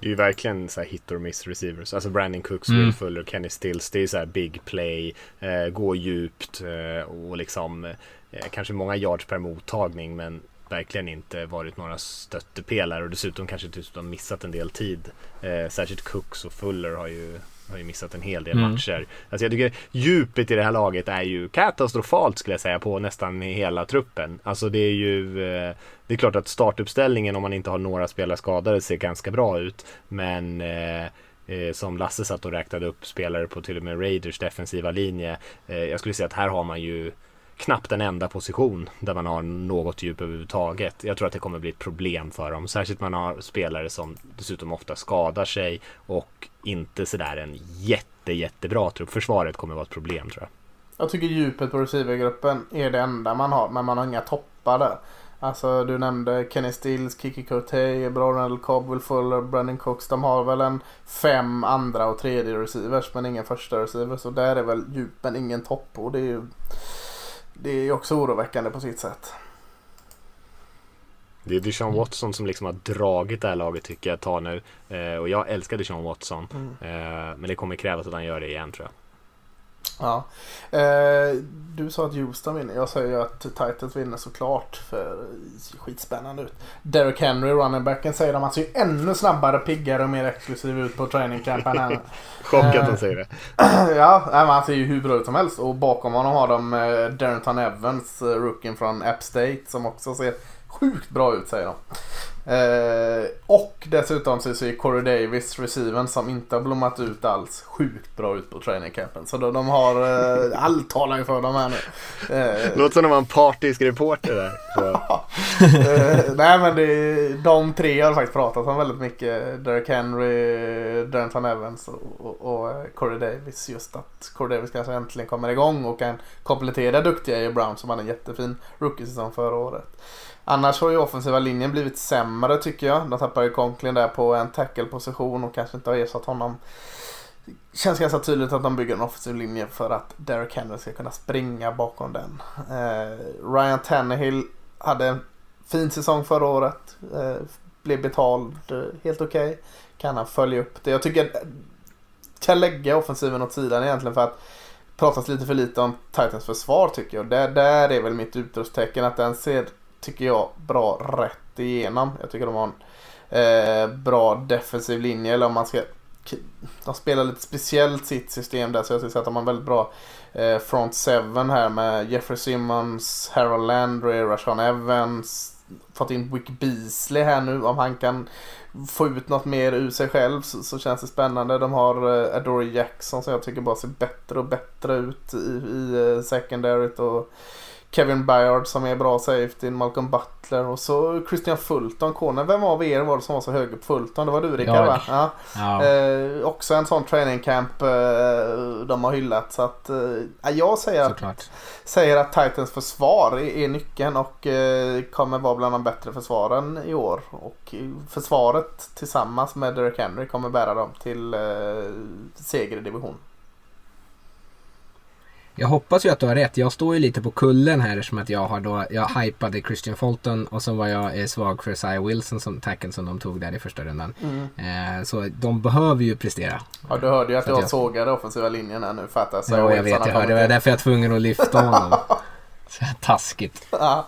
Det är ju verkligen så här hit or miss receivers. Alltså Brandon Cooks, mm. Will Fuller, Kenny Stills. Det är så här big play, eh, gå djupt eh, och liksom eh, kanske många yards per mottagning men verkligen inte varit några stöttepelare och dessutom kanske dessutom missat en del tid. Eh, särskilt Cooks och Fuller har ju har ju missat en hel del mm. matcher. Alltså jag tycker djupet i det här laget är ju katastrofalt skulle jag säga på nästan hela truppen. Alltså det är ju eh, Det är klart att startuppställningen om man inte har några spelare skadade ser ganska bra ut. Men eh, eh, som Lasse satt och räknade upp spelare på till och med Raiders defensiva linje. Jag skulle säga att här har man ju knappt en enda position där man har något djup överhuvudtaget. Jag tror att det kommer bli ett problem för dem. Särskilt man har spelare som dessutom ofta skadar sig och inte sådär en jätte, jättebra trupp. Försvaret kommer vara ett problem tror jag. Jag tycker djupet på receivergruppen är det enda man har, men man har inga toppar där. Alltså du nämnde Kenny Stills, Kiki Cortey, Ronald Cobb, Will Fuller, Brandon Cooks. De har väl en fem andra och tredje receivers men ingen första receivers. Och där är väl djupen ingen topp. Och det är ju det är också oroväckande på sitt sätt. Det är Deshaun Watson som liksom har dragit det här laget tycker jag tar nu. Eh, och jag älskar Deshaun Watson. Mm. Eh, men det kommer krävas att han gör det igen tror jag. Ja. Eh, du sa att Houston vinner. Jag säger ju att Titans vinner såklart. För det ser skitspännande ut. Derek Henry, runningbacken, säger de. Han ser ju ännu snabbare, piggare och mer exklusiv ut på trainingcampen än Chock att de säger det. ja, men han ser ju hur bra ut som helst. Och bakom honom har de eh, Darrington Evans, eh, rookien från App State, som också ser sjukt bra ut säger de. Eh, och dessutom så ser Corey Davis, receiven som inte har blommat ut alls, sjukt bra ut på training campen. Så de, de har, eh, allt talar ju för dem här nu. Eh, Låter som de var en partisk reporter där. eh, nej men det, de tre har faktiskt pratat om väldigt mycket. Derek Henry, Darrington Evans och, och, och eh, Corey Davis. Just att Corey Davis kanske äntligen kommer igång och kan komplettera duktiga A. Brown som hade en jättefin rookie-säsong förra året. Annars har ju offensiva linjen blivit sämre tycker jag. De tappar ju Conklin där på en tackle-position och kanske inte har ersatt honom. Det känns ganska tydligt att de bygger en offensiv linje för att Derek Henry ska kunna springa bakom den. Eh, Ryan Tannehill hade en fin säsong förra året. Eh, blev betald eh, helt okej. Okay. Kan han följa upp det? Jag tycker kan lägga offensiven åt sidan egentligen för att pratas lite för lite om Titans försvar tycker jag. Där, där är väl mitt utropstecken att den ser, tycker jag, bra rätt igenom. Jag tycker de har en eh, bra defensiv linje eller om man ska de spelar lite speciellt sitt system där så jag skulle säga att de har en väldigt bra eh, front seven här med Jeffrey Simmons, Harold Landry, Rashawn Evans. Fått in Wick Beasley här nu om han kan få ut något mer ur sig själv så, så känns det spännande. De har eh, Adore Jackson som jag tycker bara ser bättre och bättre ut i, i eh, secondaryt. Och Kevin Byard som är bra safety, Malcolm Butler och så Christian Fulton, corner. Vem av er var det som var så hög på Fulton? Det var du Rickard va? Ja. ja. Eh, också en sån training camp eh, de har hyllat. Så att, eh, jag säger att, säger att Titans försvar är, är nyckeln och eh, kommer vara bland de bättre försvaren i år. Och försvaret tillsammans med Derek Henry kommer bära dem till eh, seger i division. Jag hoppas ju att du har rätt. Jag står ju lite på kullen här som att jag har då, jag hypade Christian Fulton och så var jag eh, svag för Sia Wilson som tacken som de tog där i första rundan. Mm. Eh, så de behöver ju prestera. Ja du hörde ju att jag, jag sågade offensiva linjen här nu för att Sia Ja jag vet, jag hörde. Det var därför jag var tvungen att lyfta honom. så taskigt. Ja.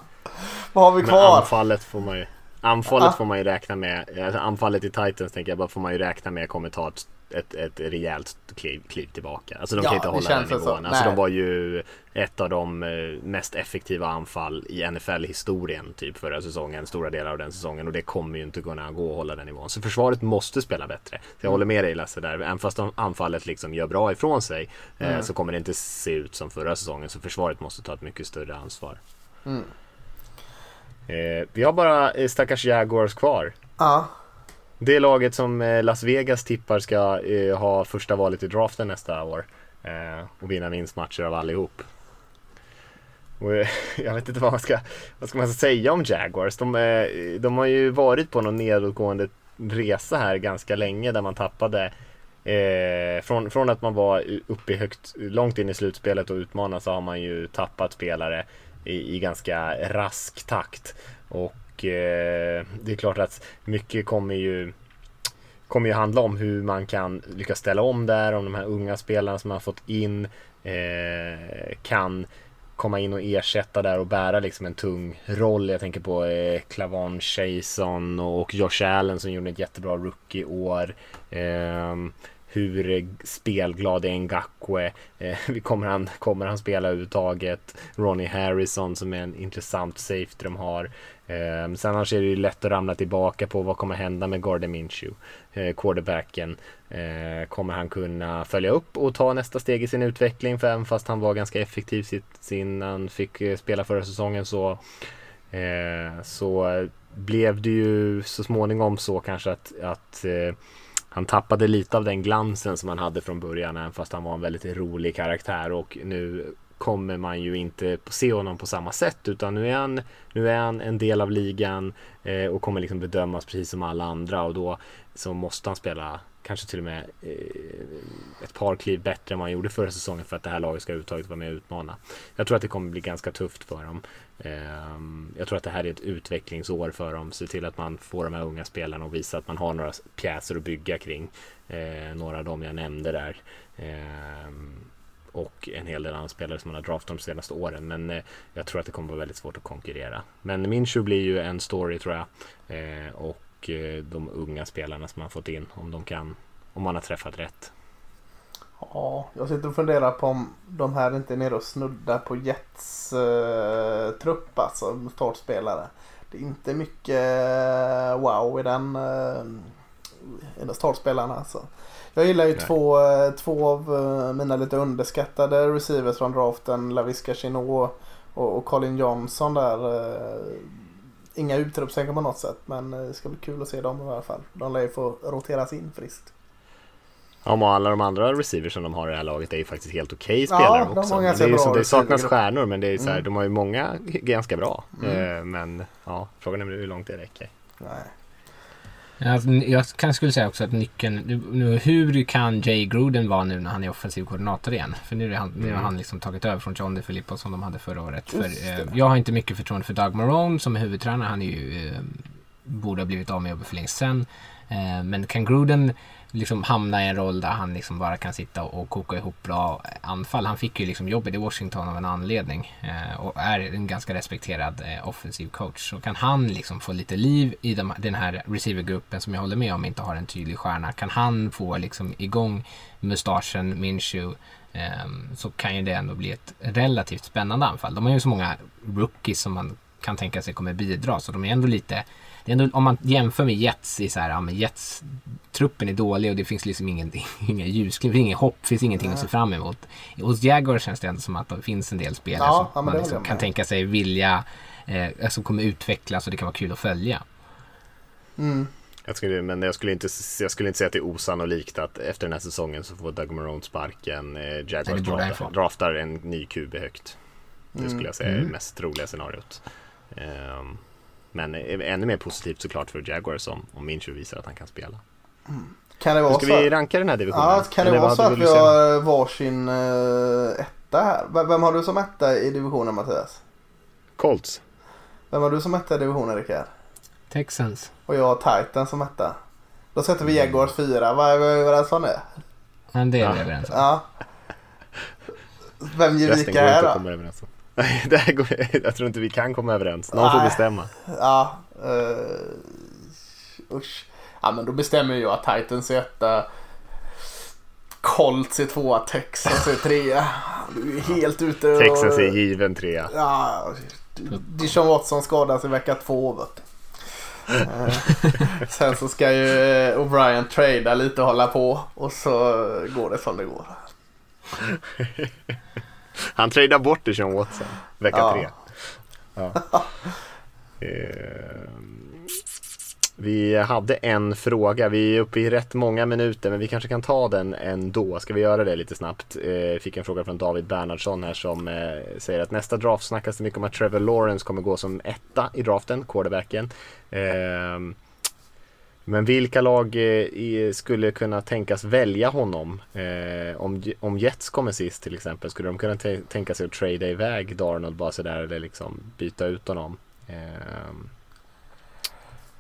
Vad har vi kvar? Men anfallet får man ju Anfallet ah. får man ju räkna med. Alltså anfallet i Titans tänker jag bara får man ju räkna med kommer ta ett ett, ett rejält kliv, kliv tillbaka. Alltså de ja, kan inte hålla den nivån. Alltså de var ju ett av de eh, mest effektiva anfall i NFL-historien typ förra säsongen, stora delar av den säsongen och det kommer ju inte kunna gå att hålla den nivån. Så försvaret måste spela bättre. Så jag mm. håller med dig Lasse där. Även fast anfallet liksom gör bra ifrån sig eh, mm. så kommer det inte se ut som förra säsongen. Så försvaret måste ta ett mycket större ansvar. Mm. Eh, vi har bara eh, stackars Jaguars kvar. Ja. Det laget som eh, Las Vegas tippar ska eh, ha första valet i draften nästa år. Eh, och vinna vinstmatcher av allihop. Och, jag vet inte vad man ska, vad ska man säga om Jaguars. De, de har ju varit på någon nedåtgående resa här ganska länge där man tappade Eh, från, från att man var uppe högt, långt in i slutspelet och utmanade så har man ju tappat spelare i, i ganska rask takt. Och eh, det är klart att mycket kommer ju kommer ju handla om hur man kan lyckas ställa om där, om de här unga spelarna som man har fått in eh, kan komma in och ersätta där och bära liksom en tung roll. Jag tänker på eh, Clavon Chason och Josh Allen som gjorde ett jättebra rookie-år. Eh, hur spelglad är Ngakwe? Eh, kommer, han, kommer han spela överhuvudtaget? Ronnie Harrison som är en intressant safety de har. Eh, sen annars är det ju lätt att ramla tillbaka på vad kommer hända med Gardner Minshew, eh, quarterbacken. Eh, kommer han kunna följa upp och ta nästa steg i sin utveckling? För även fast han var ganska effektiv sitt, sin, han fick eh, spela förra säsongen så, eh, så blev det ju så småningom så kanske att, att eh, han tappade lite av den glansen som han hade från början även fast han var en väldigt rolig karaktär och nu kommer man ju inte se honom på samma sätt utan nu är han, nu är han en del av ligan eh, och kommer liksom bedömas precis som alla andra och då så måste han spela kanske till och med eh, ett par kliv bättre än vad han gjorde förra säsongen för att det här laget ska överhuvudtaget vara med och utmana. Jag tror att det kommer bli ganska tufft för dem. Eh, jag tror att det här är ett utvecklingsår för dem. Se till att man får de här unga spelarna och visa att man har några pjäser att bygga kring. Eh, några av dem jag nämnde där. Ehm, och en hel del andra spelare som man har draftat de senaste åren. Men eh, jag tror att det kommer vara väldigt svårt att konkurrera. Men Minshew blir ju en story tror jag. Eh, och eh, de unga spelarna som man fått in om de kan, om man har träffat rätt. Ja, jag sitter och funderar på om de här inte är nere och snuddar på Jets eh, trupp alltså, startspelare. Det är inte mycket eh, wow i den, eh, i den startspelarna alltså. Jag gillar ju två, eh, två av eh, mina lite underskattade receivers från draften. Laviska Chinot och, och Colin Johnson där. Eh, inga utropstecken på något sätt men det ska bli kul att se dem i alla fall. De lär ju få roteras in friskt. Ja, och alla de andra receivers som de har i det här laget är ju faktiskt helt okej okay spelare ja, också. Men det, är så, det saknas stjärnor men det är så här, mm. de har ju många ganska bra. Mm. Men ja, frågan är hur långt det räcker. Nej. Alltså, jag kanske skulle säga också att nyckeln, nu, hur kan Jay Gruden vara nu när han är offensiv koordinator igen? För nu, är han, nu har mm. han liksom tagit över från John DeFilippo som de hade förra året. För, eh, jag har inte mycket förtroende för Doug Marone som är huvudtränare. Han är ju eh, borde ha blivit av med jobbet för länge sedan. Eh, men kan Gruden liksom hamna i en roll där han liksom bara kan sitta och koka ihop bra anfall. Han fick ju liksom jobbet i Washington av en anledning eh, och är en ganska respekterad eh, offensiv coach. Så kan han liksom få lite liv i de, den här receivergruppen som jag håller med om inte har en tydlig stjärna. Kan han få liksom igång mustaschen, Minshew eh, så kan ju det ändå bli ett relativt spännande anfall. De har ju så många rookies som man kan tänka sig kommer bidra så de är ändå lite det är ändå, om man jämför med Jets i så här, ja men Jets truppen är dålig och det finns liksom ingen, inga ljusglimt, inget hopp, finns ingenting Nej. att se fram emot. Hos Jaguar känns det ändå som att det finns en del spelare ja, som man liksom kan tänka sig vilja, eh, alltså kommer utvecklas och det kan vara kul att följa. Mm. Jag skulle, men jag skulle, inte, jag skulle inte säga att det är osannolikt att efter den här säsongen så får Doug Marone sparken. Eh, Jaguars draftar, draftar en ny QB högt. Det skulle mm. jag säga är mm. det mest troliga scenariot. Um, men ännu mer positivt såklart för Jaguars om, om Minshew visar att han kan spela. Mm. Kan det vara Ska så vi ranka den här divisionen? Ja, kan det Eller vara så att vi har varsin uh, etta här? Vem har du som etta i divisionen Mattias? Colts. Vem har du som etta i divisionen Rickard? Texans. Och jag har Titan som etta. Då sätter vi Jaguars fyra. Vad är vi överens om det? Men det är vi överens om. Ja. Vem ger vika här då? Nej, det här går, jag tror inte vi kan komma överens. Någon Nej. får bestämma. Ja, uh, usch. Ja, men då bestämmer jag att Titans är etta. Colts är tvåa, Texas är trea. Du är helt ute och... Texas är given trea. Ja, Dishon Watson skadas i vecka två vet eh, Sen så ska ju eh, O'Brien trada lite och hålla på och så går det som det går. Han tradar bort det Sean Watson vecka ja. tre. Ja. eh, vi hade en fråga, vi är uppe i rätt många minuter men vi kanske kan ta den ändå. Ska vi göra det lite snabbt? Eh, fick en fråga från David Bernhardsson här som eh, säger att nästa draft snackas det mycket om att Trevor Lawrence kommer gå som etta i draften, quarterbacken. Eh, men vilka lag eh, skulle kunna tänkas välja honom? Eh, om, om Jets kommer sist till exempel, skulle de kunna tänka sig att trada iväg Darnold bara sådär eller liksom byta ut honom? Ehm,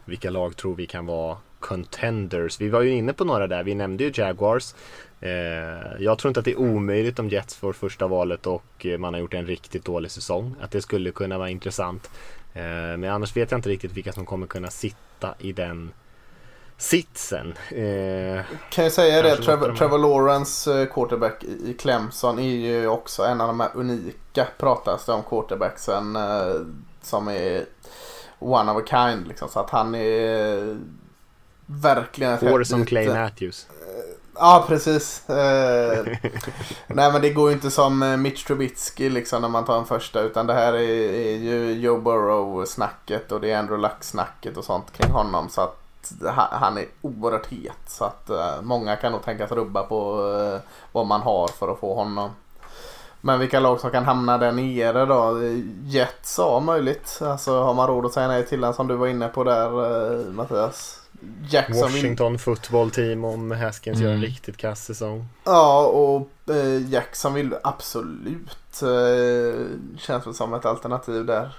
vilka lag tror vi kan vara contenders? Vi var ju inne på några där, vi nämnde ju Jaguars. Eh, jag tror inte att det är omöjligt om Jets får första valet och man har gjort en riktigt dålig säsong. Att det skulle kunna vara intressant. Men annars vet jag inte riktigt vilka som kommer kunna sitta i den sitsen. Eh, kan jag säga det, Trevor, Trevor Lawrence eh, quarterback i Clemson är ju också en av de här unika pratas det om quarterbacksen eh, som är one of a kind liksom. Så att han är verkligen Hår som Clay Matthews. Ja, precis. Eh, nej, men det går ju inte som Mitch Trubisky liksom när man tar en första. Utan det här är, är ju Joe Burrow-snacket och det är Andrew Luck-snacket och sånt kring honom. Så att han är oerhört het. Så att uh, många kan nog tänkas rubba på uh, vad man har för att få honom. Men vilka lag som kan hamna där nere då? Jets ja, möjligt. Alltså har man råd att säga nej till den som du var inne på där uh, Mattias? Jackson Washington football team om Haskins mm. gör en mm. riktigt kass säsong. Ja och eh, Jackson vill absolut eh, känns väl som ett alternativ där.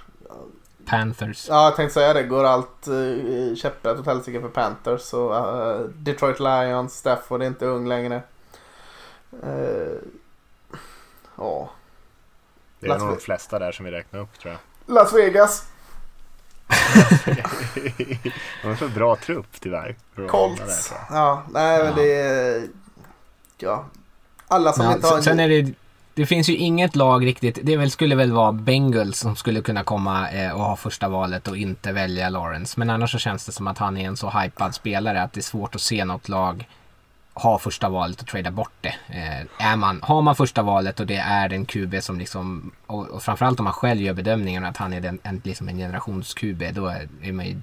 Panthers. Ja, jag tänkte säga det. Går allt uh, käpprätt åt helsike för Panthers. Så, uh, Detroit Lions, Stafford är inte ung längre. Uh, ja. Det är Las nog de flesta där som vi räknar upp tror jag. Las Vegas. de har så bra trupp tyvärr. Colts. Ja, nej men det är... Ja. Alla som ja, inte har... Sen är det det finns ju inget lag riktigt. Det väl, skulle väl vara Bengals som skulle kunna komma eh, och ha första valet och inte välja Lawrence. Men annars så känns det som att han är en så hypad spelare att det är svårt att se något lag ha första valet och trada bort det. Eh, är man, har man första valet och det är en QB som liksom, och, och framförallt om man själv gör bedömningen att han är den, en, liksom en generations-QB, då är, är man ju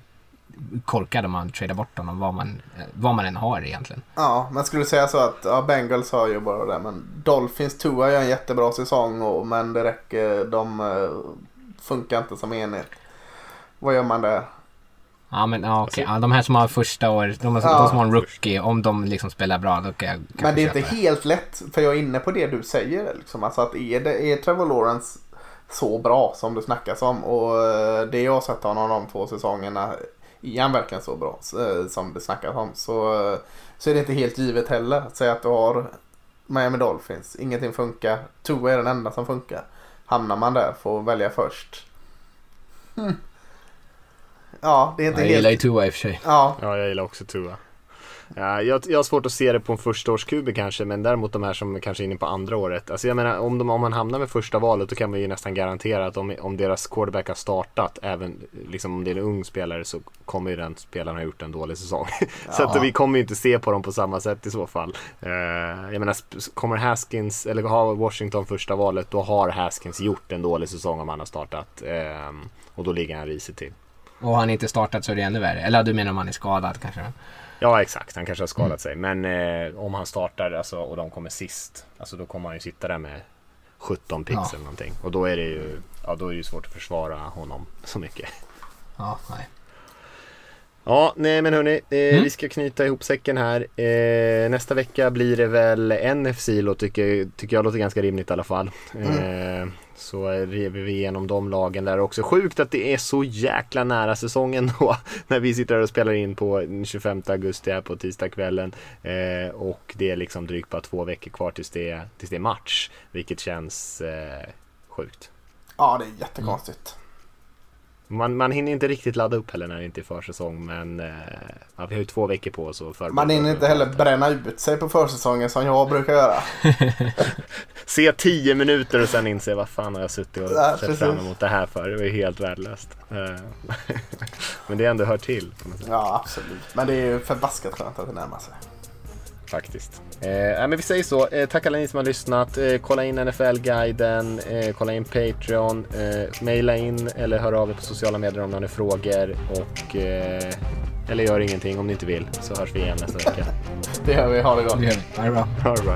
korkad om man tradar bort honom vad man, vad man än har egentligen. Ja, men skulle säga så att ja, Bengals har ju bara det men Dolphins Tua gör en jättebra säsong och, men det räcker, de uh, funkar inte som enhet. Vad gör man där? Ja men ja, okej, ja, de här som har första år, de, ja. de som har en rookie, om de liksom spelar bra då kan jag Men det är inte helt lätt, för jag är inne på det du säger. Liksom. Alltså att är, det, är Trevor Lawrence så bra som det snackas om och eh, det jag har sett honom de två säsongerna är han verkligen så bra eh, som det snackas om så, eh, så är det inte helt givet heller. Att säga att du har Miami Dolphins, ingenting funkar, Tua är den enda som funkar. Hamnar man där får välja först. Hmm. Ja, det är inte Jag helt... gillar ju Tua i och för sig. Ja, Ja, jag gillar också Tua. Ja, jag, jag har svårt att se det på en första års QB kanske, men däremot de här som kanske är inne på andra året. Alltså jag menar, om, de, om man hamnar med första valet då kan man ju nästan garantera att om, om deras quarterback har startat, även liksom om det är en ung spelare så kommer ju den spelaren ha gjort en dålig säsong. så att vi kommer ju inte se på dem på samma sätt i så fall. Eh, jag menar, kommer Haskins, eller har Washington första valet, då har Haskins gjort en dålig säsong om han har startat. Eh, och då ligger han risigt till. Och har han inte startat så är det ännu värre. Eller du menar om han är skadad kanske? Ja exakt, han kanske har skadat sig. Men eh, om han startar alltså, och de kommer sist, alltså, då kommer han ju sitta där med 17 pix Ja. eller någonting. Och då är det ju ja, då är det ju svårt att försvara honom så mycket. Ja, nej. Ja, nej men hörni, eh, Mm. vi ska knyta ihop säcken här. Eh, nästa vecka blir det väl NFC låt, tycker, tycker jag låter ganska rimligt i alla fall. Eh, så river vi igenom de lagen där också. Sjukt att det är så jäkla nära säsongen då. När vi sitter här och spelar in på 25 augusti här på tisdagskvällen. Eh, och det är liksom drygt bara två veckor kvar tills det, tills det är match. Vilket känns eh, sjukt. ja det är jättekonstigt. Man, man hinner inte riktigt ladda upp heller när det inte är försäsong men eh, ja, vi har ju två veckor på oss att förbereda Man hinner inte heller bränna ut sig på försäsongen som jag brukar göra. Se 10 minuter och sen inse vad fan har jag suttit och Ja, sett precis. fram emot det här för. Det var ju helt värdelöst. Eh, men det ändå hör till Ja absolut. Men det är ju förbaskat skönt att det närmar sig. Faktiskt. Eh, ja, men vi säger så. Eh, tack alla ni som har lyssnat. Eh, kolla in NFL-guiden, eh, kolla in Patreon, eh, maila in eller hör av er på sociala medier om ni har frågor. Och, eh, eller gör ingenting om ni inte vill så hörs vi igen nästa vecka. Det gör vi. Ha det gott. Det gör vi. Ha det bra. Ha det bra.